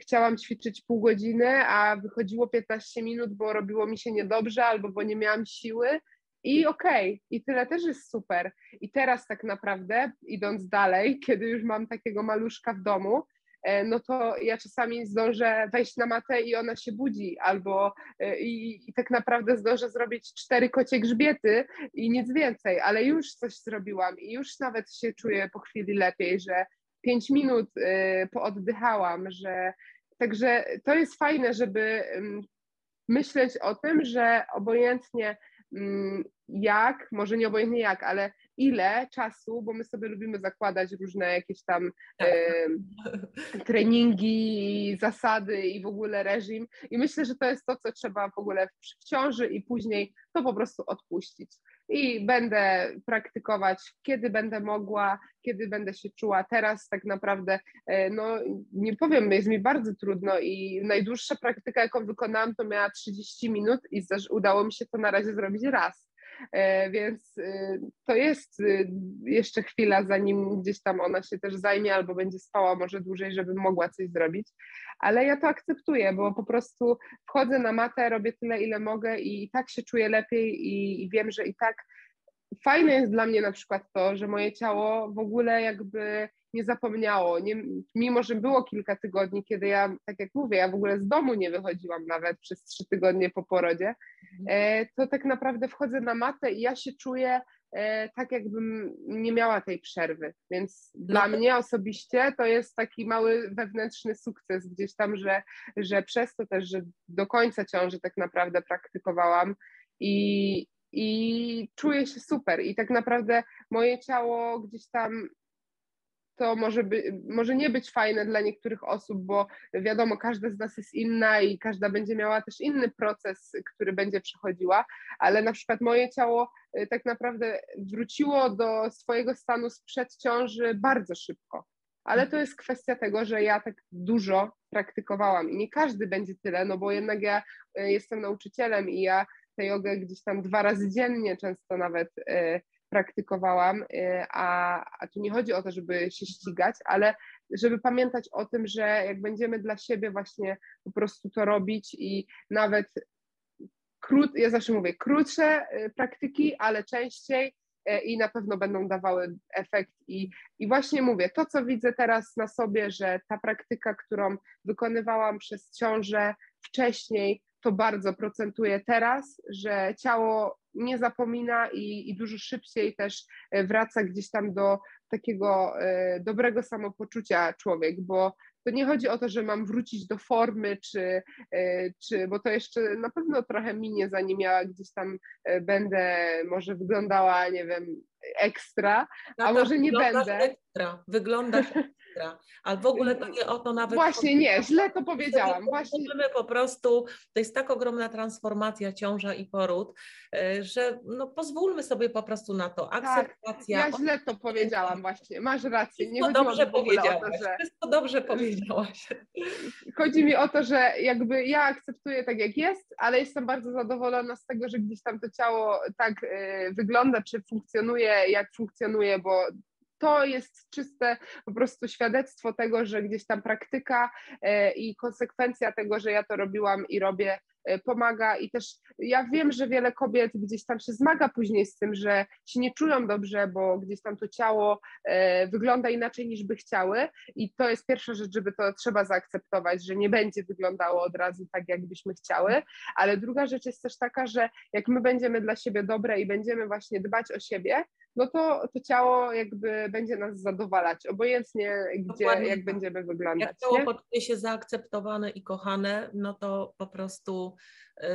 chciałam ćwiczyć pół godziny, a wychodziło 15 minut, bo robiło mi się niedobrze albo bo nie miałam siły. I okej, okay, i tyle też jest super. I teraz tak naprawdę, idąc dalej, kiedy już mam takiego maluszka w domu, e, no to ja czasami zdążę wejść na matę i ona się budzi, albo e, i, i, tak naprawdę zdążę zrobić cztery kocie grzbiety i nic więcej, ale już coś zrobiłam i już nawet się czuję po chwili lepiej, że pięć minut y, pooddychałam, że także to jest fajne, żeby myśleć o tym, że obojętnie jak, może nie obojętnie jak, ale ile czasu, bo my sobie lubimy zakładać różne jakieś tam e, treningi, zasady i w ogóle reżim. I myślę, że to jest to, co trzeba w ogóle w ciąży i później to po prostu odpuścić i będę praktykować, kiedy będę mogła, kiedy będę się czuła. Teraz tak naprawdę, e, no nie powiem, jest mi bardzo trudno i najdłuższa praktyka, jaką wykonałam, to miała 30 minut i udało mi się to na razie zrobić raz. E, więc y, to jest y, jeszcze chwila, zanim gdzieś tam ona się też zajmie albo będzie spała może dłużej, żeby mogła coś zrobić. Ale ja to akceptuję, bo po prostu wchodzę na matę, robię tyle, ile mogę i tak się czuję lepiej i, i wiem, że i tak fajne jest dla mnie na przykład to, że moje ciało w ogóle jakby nie zapomniało, nie, mimo że było kilka tygodni, kiedy ja, tak jak mówię, ja w ogóle z domu nie wychodziłam nawet przez trzy tygodnie po porodzie, mhm. e, to tak naprawdę wchodzę na matę i ja się czuję e, tak, jakbym nie miała tej przerwy. Więc no. dla mnie osobiście to jest taki mały wewnętrzny sukces gdzieś tam, że, że przez to też, że do końca ciąży tak naprawdę praktykowałam i, i czuję się super. I tak naprawdę moje ciało gdzieś tam to może, by, może nie być fajne dla niektórych osób, bo wiadomo, każda z nas jest inna i każda będzie miała też inny proces, który będzie przechodziła, ale na przykład moje ciało y, tak naprawdę wróciło do swojego stanu sprzed ciąży bardzo szybko. Ale to jest kwestia tego, że ja tak dużo praktykowałam i nie każdy będzie tyle, no bo jednak ja y, jestem nauczycielem i ja tę jogę gdzieś tam dwa razy dziennie często nawet y, praktykowałam, a, a tu nie chodzi o to, żeby się ścigać, ale żeby pamiętać o tym, że jak będziemy dla siebie właśnie po prostu to robić i nawet krót, ja zawsze mówię, krótsze y, praktyki, ale częściej y, i na pewno będą dawały efekt. I, I właśnie mówię, to co widzę teraz na sobie, że ta praktyka, którą wykonywałam przez ciążę wcześniej, to bardzo procentuje teraz, że ciało nie zapomina i, i dużo szybciej też y, wraca gdzieś tam do takiego dobrego samopoczucia człowiek, bo to nie chodzi o to, że mam wrócić do formy, czy, e, czy bo to jeszcze na pewno trochę minie, zanim ja gdzieś tam e, będę może wyglądała, nie wiem, ekstra, a może nie będę. Ekstra, wyglądasz ekstra, ale w ogóle to nie o to nawet. Właśnie nie, źle to powiedziałam. Właśnie. Możemy po prostu, to jest tak ogromna transformacja, ciąża i poród, e, że no pozwólmy sobie po prostu na to. Tak, Akceptacja. Tak, ja źle to powiedziałam właśnie, masz rację. Nie Wszystko dobrze powiedziałaś. To, że... Wszystko dobrze powiedziałaś. Chodzi mi o to, że jakby ja akceptuję tak jak jest, ale jestem bardzo zadowolona z tego, że gdzieś tam to ciało tak y, wygląda, czy funkcjonuje, jak funkcjonuje, bo to jest czyste po prostu świadectwo tego, że gdzieś tam praktyka e, i konsekwencja tego, że ja to robiłam i robię, pomaga i też ja wiem, że wiele kobiet gdzieś tam się zmaga później z tym, że się nie czują dobrze, bo gdzieś tam to ciało e, wygląda inaczej niż by chciały. I to jest pierwsza rzecz, żeby to trzeba zaakceptować, że nie będzie wyglądało od razu tak, jakbyśmy chciały, ale druga rzecz jest też taka, że jak my będziemy dla siebie dobre i będziemy właśnie dbać o siebie, no to to ciało jakby będzie nas zadowalać, obojętnie gdzie, Dokładnie. jak tak. będziemy wyglądać. Jak ciało poczuje się zaakceptowane i kochane, no to po prostu y,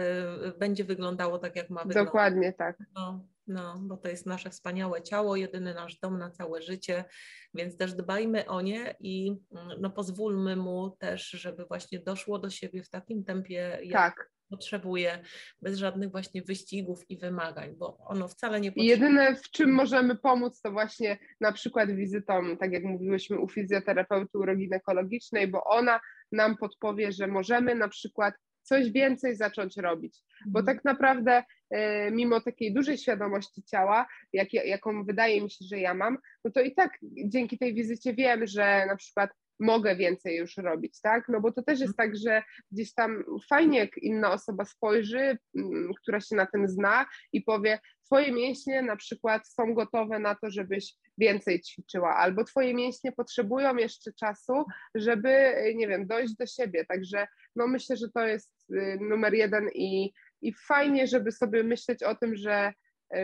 będzie wyglądało tak, jak ma wyglądać. Dokładnie tak. No, no, bo to jest nasze wspaniałe ciało, jedyny nasz dom na całe życie, więc też dbajmy o nie i mm, no, pozwólmy mu też, żeby właśnie doszło do siebie w takim tempie, jak, tak potrzebuje, bez żadnych właśnie wyścigów i wymagań, bo ono wcale nie potrzebuje. Jedyne, w czym możemy pomóc, to właśnie na przykład wizytą, tak jak mówiłyśmy, u fizjoterapeuty uroginekologicznej, bo ona nam podpowie, że możemy na przykład coś więcej zacząć robić. Bo mhm. tak naprawdę, e, mimo takiej dużej świadomości ciała, jak, jaką wydaje mi się, że ja mam, no to i tak dzięki tej wizycie wiem, że na przykład mogę więcej już robić, tak? No bo to też jest tak, że gdzieś tam fajnie, jak inna osoba spojrzy, mm, która się na tym zna i powie, twoje mięśnie na przykład są gotowe na to, żebyś więcej ćwiczyła, albo twoje mięśnie potrzebują jeszcze czasu, żeby, nie wiem, dojść do siebie. Także no myślę, że to jest y, numer jeden i, i fajnie, żeby sobie myśleć o tym, że,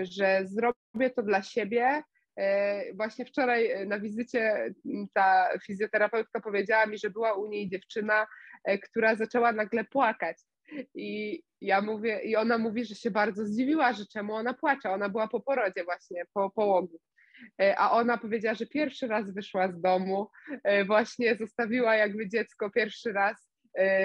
że zrobię to dla siebie, właśnie wczoraj e, na wizycie ta fizjoterapeutka powiedziała mi, że była u niej dziewczyna, e, która zaczęła nagle płakać. I ja mówię, i ona mówi, że się bardzo zdziwiła, że czemu ona płacze. Ona była po porodzie właśnie, po połogu. A ona powiedziała, że pierwszy raz wyszła z domu, właśnie zostawiła jakby dziecko pierwszy raz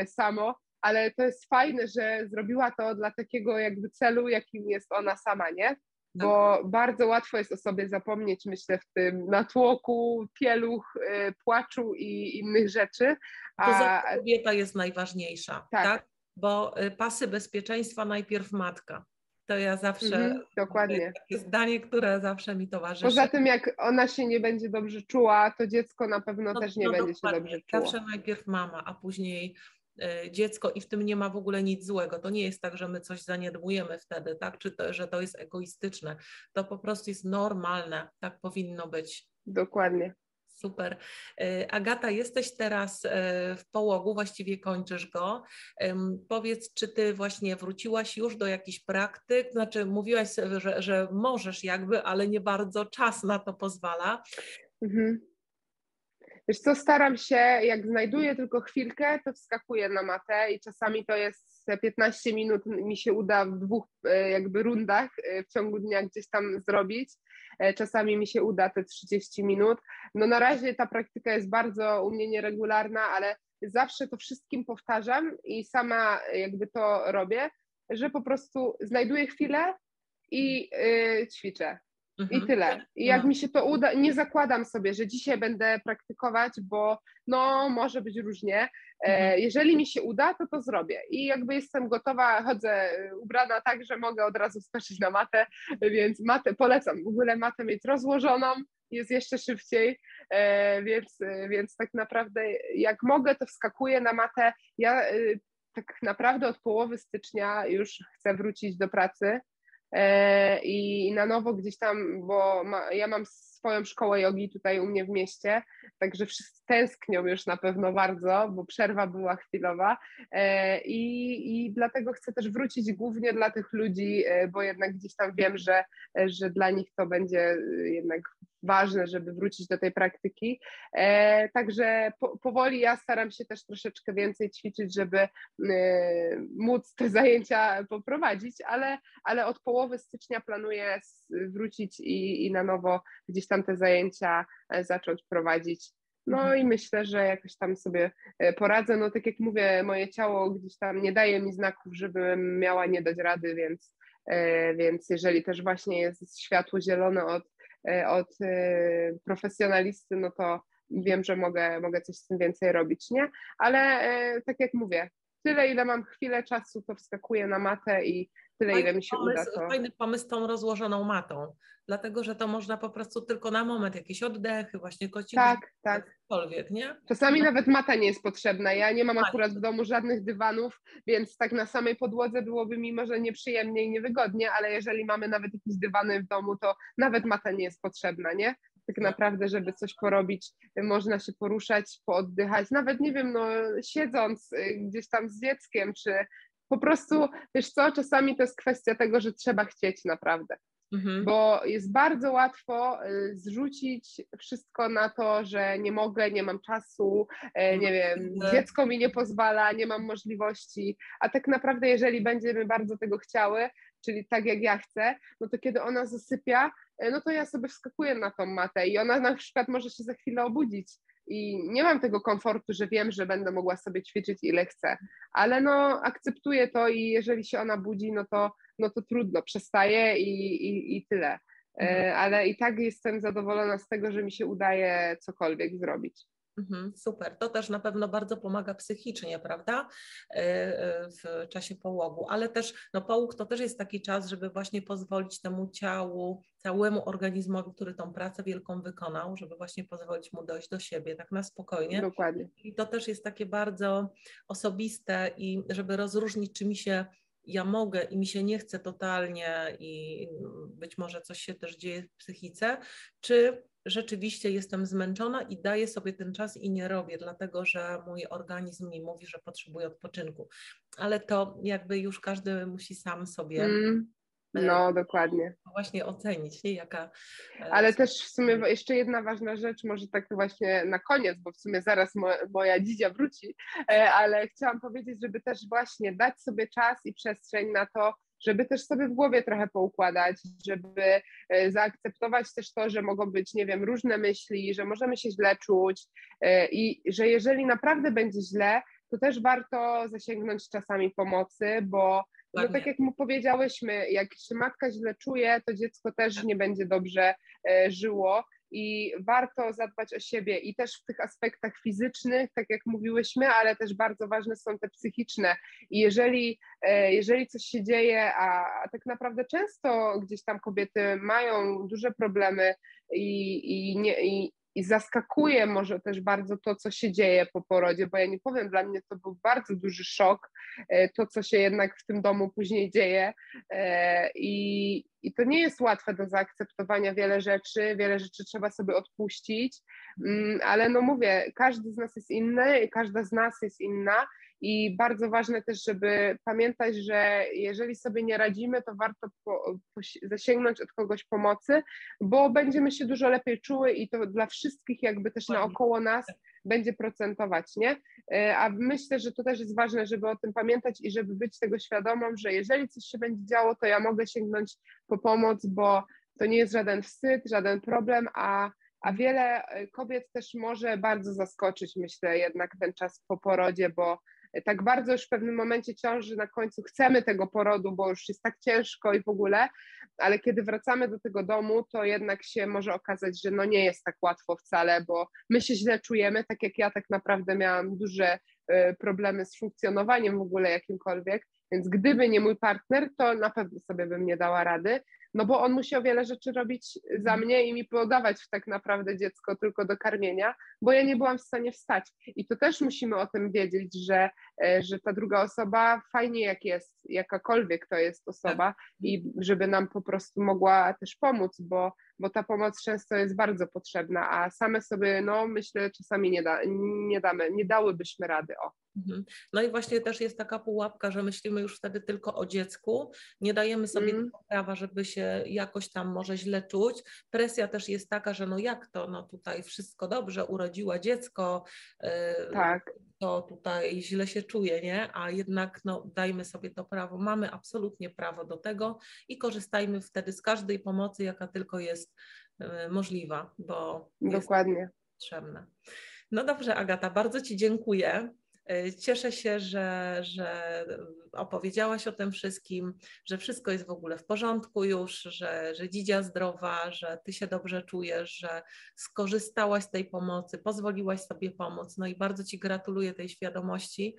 samo, ale to jest fajne, że zrobiła to dla takiego jakby celu, jakim jest ona sama, nie? Bo bardzo łatwo jest o sobie zapomnieć, myślę, w tym natłoku, pieluch, y, płaczu i innych rzeczy. A to kobieta jest najważniejsza, tak? tak? Bo y, pasy bezpieczeństwa najpierw matka. To ja zawsze. Mhm, dokładnie. Takie zdanie, które zawsze mi towarzyszy. Poza tym, jak ona się nie będzie dobrze czuła, to dziecko na pewno no, też nie no będzie dokładnie. się dobrze czuło. Zawsze najpierw mama, a później dziecko i w tym nie ma w ogóle nic złego. To nie jest tak, że my coś zaniedbujemy wtedy, tak? Czy to, że to jest egoistyczne. To po prostu jest normalne, tak powinno być. Dokładnie. Super. E, Agata, jesteś teraz e, w połogu, właściwie kończysz go. Powiedz, czy ty właśnie wróciłaś już do jakichś praktyk? Znaczy, mówiłaś, że, że możesz jakby, ale nie bardzo czas na to pozwala. Mhm. Wiesz co, staram się, jak znajduję tylko chwilkę, to wskakuję na matę i czasami to jest 15 minut mi się uda w dwóch e, jakby rundach e, w ciągu dnia gdzieś tam zrobić, czasami mi się uda te 30 minut. No na razie ta praktyka jest bardzo u mnie nieregularna, ale zawsze to wszystkim powtarzam i sama jakby to robię, że po prostu znajduję chwilę i yy, ćwiczę. Mhm. I tyle. I jak no. mi się to uda, nie zakładam sobie, że dzisiaj będę praktykować, bo no może być różnie. E, mhm. Jeżeli mi się uda, to to zrobię. I jakby jestem gotowa, chodzę ubrana tak, że mogę od razu skoczyć na matę, więc matę polecam. W ogóle matę mieć rozłożoną, jest jeszcze szybciej, e, więc, więc tak naprawdę jak mogę, to wskakuję na matę. Ja tak naprawdę od połowy stycznia już chcę wrócić do pracy E, i na nowo gdzieś tam, bo ma, ja mam swoją szkołę jogi tutaj u mnie w mieście, także wszyscy tęsknią już na pewno bardzo, bo przerwa była chwilowa e, i, i dlatego chcę też wrócić głównie dla tych ludzi, e, bo jednak gdzieś tam wiem, że, że dla nich to będzie jednak ważne, żeby wrócić do tej praktyki. E, także po, powoli ja staram się też troszeczkę więcej ćwiczyć, żeby e, móc te zajęcia poprowadzić, ale, ale od połowy stycznia planuję wrócić i, i na nowo gdzieś tam te zajęcia e, zacząć prowadzić. No mhm. i myślę, że jakoś tam sobie e, poradzę. No tak jak mówię, moje ciało gdzieś tam nie daje mi znaków, żebym miała nie dać rady, więc, e, więc jeżeli też właśnie jest światło zielone od od profesjonalisty, no to wiem, że mogę, mogę coś z tym więcej robić, nie? Ale tak jak mówię, tyle ile mam chwilę czasu, to wskakuję na matę i tyle fajny ile mi się pomysł, uda. To... Fajny pomysł tą rozłożoną matą, dlatego że to można po prostu tylko na moment, jakieś oddechy, właśnie kociki, tak, tak. cokolwiek, nie? Czasami no. nawet mata nie jest potrzebna. Ja nie mam tak. akurat w domu żadnych dywanów, więc tak na samej podłodze byłoby mi może nieprzyjemnie i niewygodnie, ale jeżeli mamy nawet jakieś dywany w domu, to nawet mata nie jest potrzebna, nie? tak naprawdę, żeby coś porobić, można się poruszać, pooddychać, nawet nie wiem, no siedząc y, gdzieś tam z dzieckiem, czy po prostu, wiesz co, czasami to jest kwestia tego, że trzeba chcieć naprawdę. Mhm. Bo jest bardzo łatwo y, zrzucić wszystko na to, że nie mogę, nie mam czasu, e, nie wiem, dziecko mi nie pozwala, nie mam możliwości. A tak naprawdę, jeżeli będziemy bardzo tego chciały, czyli tak jak ja chcę, no to kiedy ona zasypia, e, no to ja sobie wskakuję na tą matę i ona na przykład może się za chwilę obudzić i nie mam tego komfortu, że wiem, że będę mogła sobie ćwiczyć ile chcę, ale no akceptuję to i jeżeli się ona budzi, no to, no to trudno, przestaje i, i, i tyle. E, mhm. Ale i tak jestem zadowolona z tego, że mi się udaje cokolwiek zrobić. Mhm, super. To też na pewno bardzo pomaga psychicznie, prawda? E, e, w czasie połogu, ale też no, połóg to też jest taki czas, żeby właśnie pozwolić temu ciału, całemu organizmowi, który tą pracę wielką wykonał, żeby właśnie pozwolić mu dojść do siebie tak na spokojnie. Dokładnie. I to też jest takie bardzo osobiste i żeby rozróżnić, czy mi się ja mogę i mi się nie chce totalnie i być może coś się też dzieje w psychice, czy rzeczywiście jestem zmęczona i daję sobie ten czas i nie robię, dlatego że mój organizm mi mówi, że potrzebuje odpoczynku. Ale to jakby już każdy musi sam sobie. Mm. No, dokładnie. Właśnie ocenić, nie? Jaka. E, Ale też w sumie jeszcze jedna ważna rzecz, może tak właśnie na koniec, bo w sumie zaraz moja dzidzia wróci, e, ale chciałam powiedzieć, żeby też właśnie dać sobie czas i przestrzeń na to, żeby też sobie w głowie trochę poukładać, żeby e, zaakceptować też to, że mogą być, nie wiem, różne myśli, że możemy się źle czuć e, i że jeżeli naprawdę będzie źle, to też warto zasięgnąć czasami pomocy, bo no tak jak mu powiedziałyśmy, jak się matka źle czuje, to dziecko też nie będzie dobrze e, żyło i warto zadbać o siebie i też w tych aspektach fizycznych, tak jak mówiłyśmy, ale też bardzo ważne są te psychiczne. I jeżeli, e, jeżeli coś się dzieje, a, a tak naprawdę często gdzieś tam kobiety mają duże problemy i, i, nie, i, i zaskakuje może też bardzo to, co się dzieje po porodzie, bo ja nie powiem, dla mnie to był bardzo duży szok, e, to, co się jednak w tym domu później dzieje. E, I, i to nie jest łatwe do zaakceptowania wiele rzeczy, wiele rzeczy trzeba sobie odpuścić, mm, ale no mówię, każdy z nas jest inny, każda z nas jest inna i bardzo ważne też, żeby pamiętać, że jeżeli sobie nie radzimy, to warto po, po, zasięgnąć od kogoś pomocy, bo będziemy się dużo lepiej czuły i to dla wszystkich jakby też naokoło nas będzie procentować, nie? E, a myślę, że to też jest ważne, żeby o tym pamiętać i żeby być tego świadomą, że jeżeli coś się będzie działo, to ja mogę sięgnąć po pomoc, bo to nie jest żaden wstyd, żaden problem, a, a wiele kobiet też może bardzo zaskoczyć, myślę, jednak ten czas po porodzie, bo tak bardzo już w pewnym momencie ciąży na końcu. Chcemy tego porodu, bo już jest tak ciężko i w ogóle, ale kiedy wracamy do tego domu, to jednak się może okazać, że no nie jest tak łatwo wcale, bo my się źle czujemy, tak jak ja tak naprawdę miałam duże y, problemy z funkcjonowaniem w ogóle jakimkolwiek, więc gdyby nie mój partner, to na pewno sobie bym nie dała rady, no bo on musi o wiele rzeczy robić za mhm. mnie i mi podawać tak naprawdę dziecko tylko do karmienia, bo ja nie byłam w stanie wstać. I to też musimy o tym wiedzieć, że, e, że ta druga osoba fajnie jak jest, jakakolwiek to jest osoba tak. i żeby nam po prostu mogła też pomóc, bo, bo ta pomoc często jest bardzo potrzebna, a same sobie, no myślę, czasami nie, da, nie damy, nie dałybyśmy rady. O. Mhm. No i właśnie też jest taka pułapka, że myślimy już wtedy tylko o dziecku, nie dajemy sobie mm. prawa, żeby się jakoś tam może źle czuć. Presja też jest taka, że no jak to, no tutaj wszystko dobrze, urodziła dziecko, y, tak. to tutaj źle się czuje, nie? A jednak no dajmy sobie to prawo, mamy absolutnie prawo do tego i korzystajmy wtedy z każdej pomocy, jaka tylko jest y, możliwa, bo Dokładnie. jest potrzebna. No dobrze, Agata, bardzo Ci dziękuję. E, cieszę się, że, że opowiedziałaś o tym wszystkim, że wszystko jest w ogóle w porządku już, że, że dzidzia zdrowa, że ty się dobrze czujesz, że skorzystałaś z tej pomocy, pozwoliłaś sobie pomóc. No i bardzo ci gratuluję tej świadomości,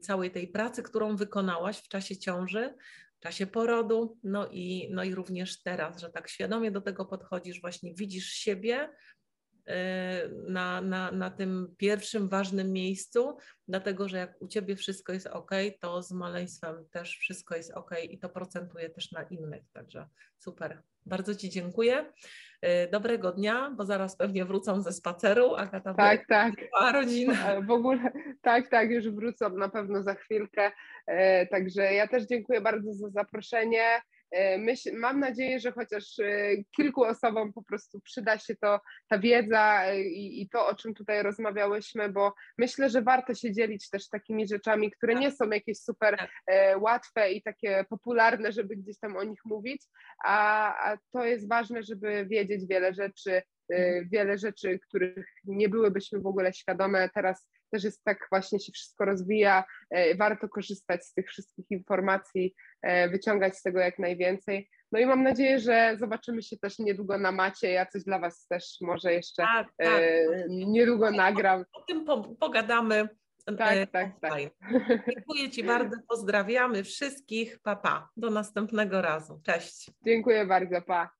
całej tej pracy, którą wykonałaś w czasie ciąży, czasie porodu, no i, no i również teraz, że tak świadomie do tego podchodzisz, właśnie widzisz siebie, na, na, na tym pierwszym ważnym miejscu, dlatego że jak u Ciebie wszystko jest ok, to z maleństwem też wszystko jest ok i to procentuje też na innych, także super. Bardzo Ci dziękuję. Y, dobrego dnia, bo zaraz pewnie wrócą ze spaceru. Agata tak, tak. rodzina. W ogóle tak, tak, już wrócą na pewno za chwilkę. E, także ja też dziękuję bardzo za zaproszenie. E, myśl, mam nadzieję, że chociaż e, kilku osobom po prostu przyda się to, ta wiedza e, i, i, to, o czym tutaj rozmawiałyśmy, bo myślę, że warto się dzielić też takimi rzeczami, które nie są jakieś super tak. łatwe i takie popularne, żeby gdzieś tam o nich mówić, a, a to jest ważne, żeby wiedzieć wiele rzeczy, mhm. wiele rzeczy, których nie byłybyśmy w ogóle świadome. Teraz też jest tak właśnie się wszystko rozwija, warto korzystać z tych wszystkich informacji, E, wyciągać z tego jak najwięcej. No i mam nadzieję, że zobaczymy się też niedługo na macie. Ja coś dla Was też może jeszcze tak, tak. E, niedługo nagram. O tym pogadamy. Tak, e, tak, tak. Dziękuję Ci bardzo, pozdrawiamy wszystkich. Pa, pa. Do następnego razu. Cześć. Dziękuję bardzo, pa.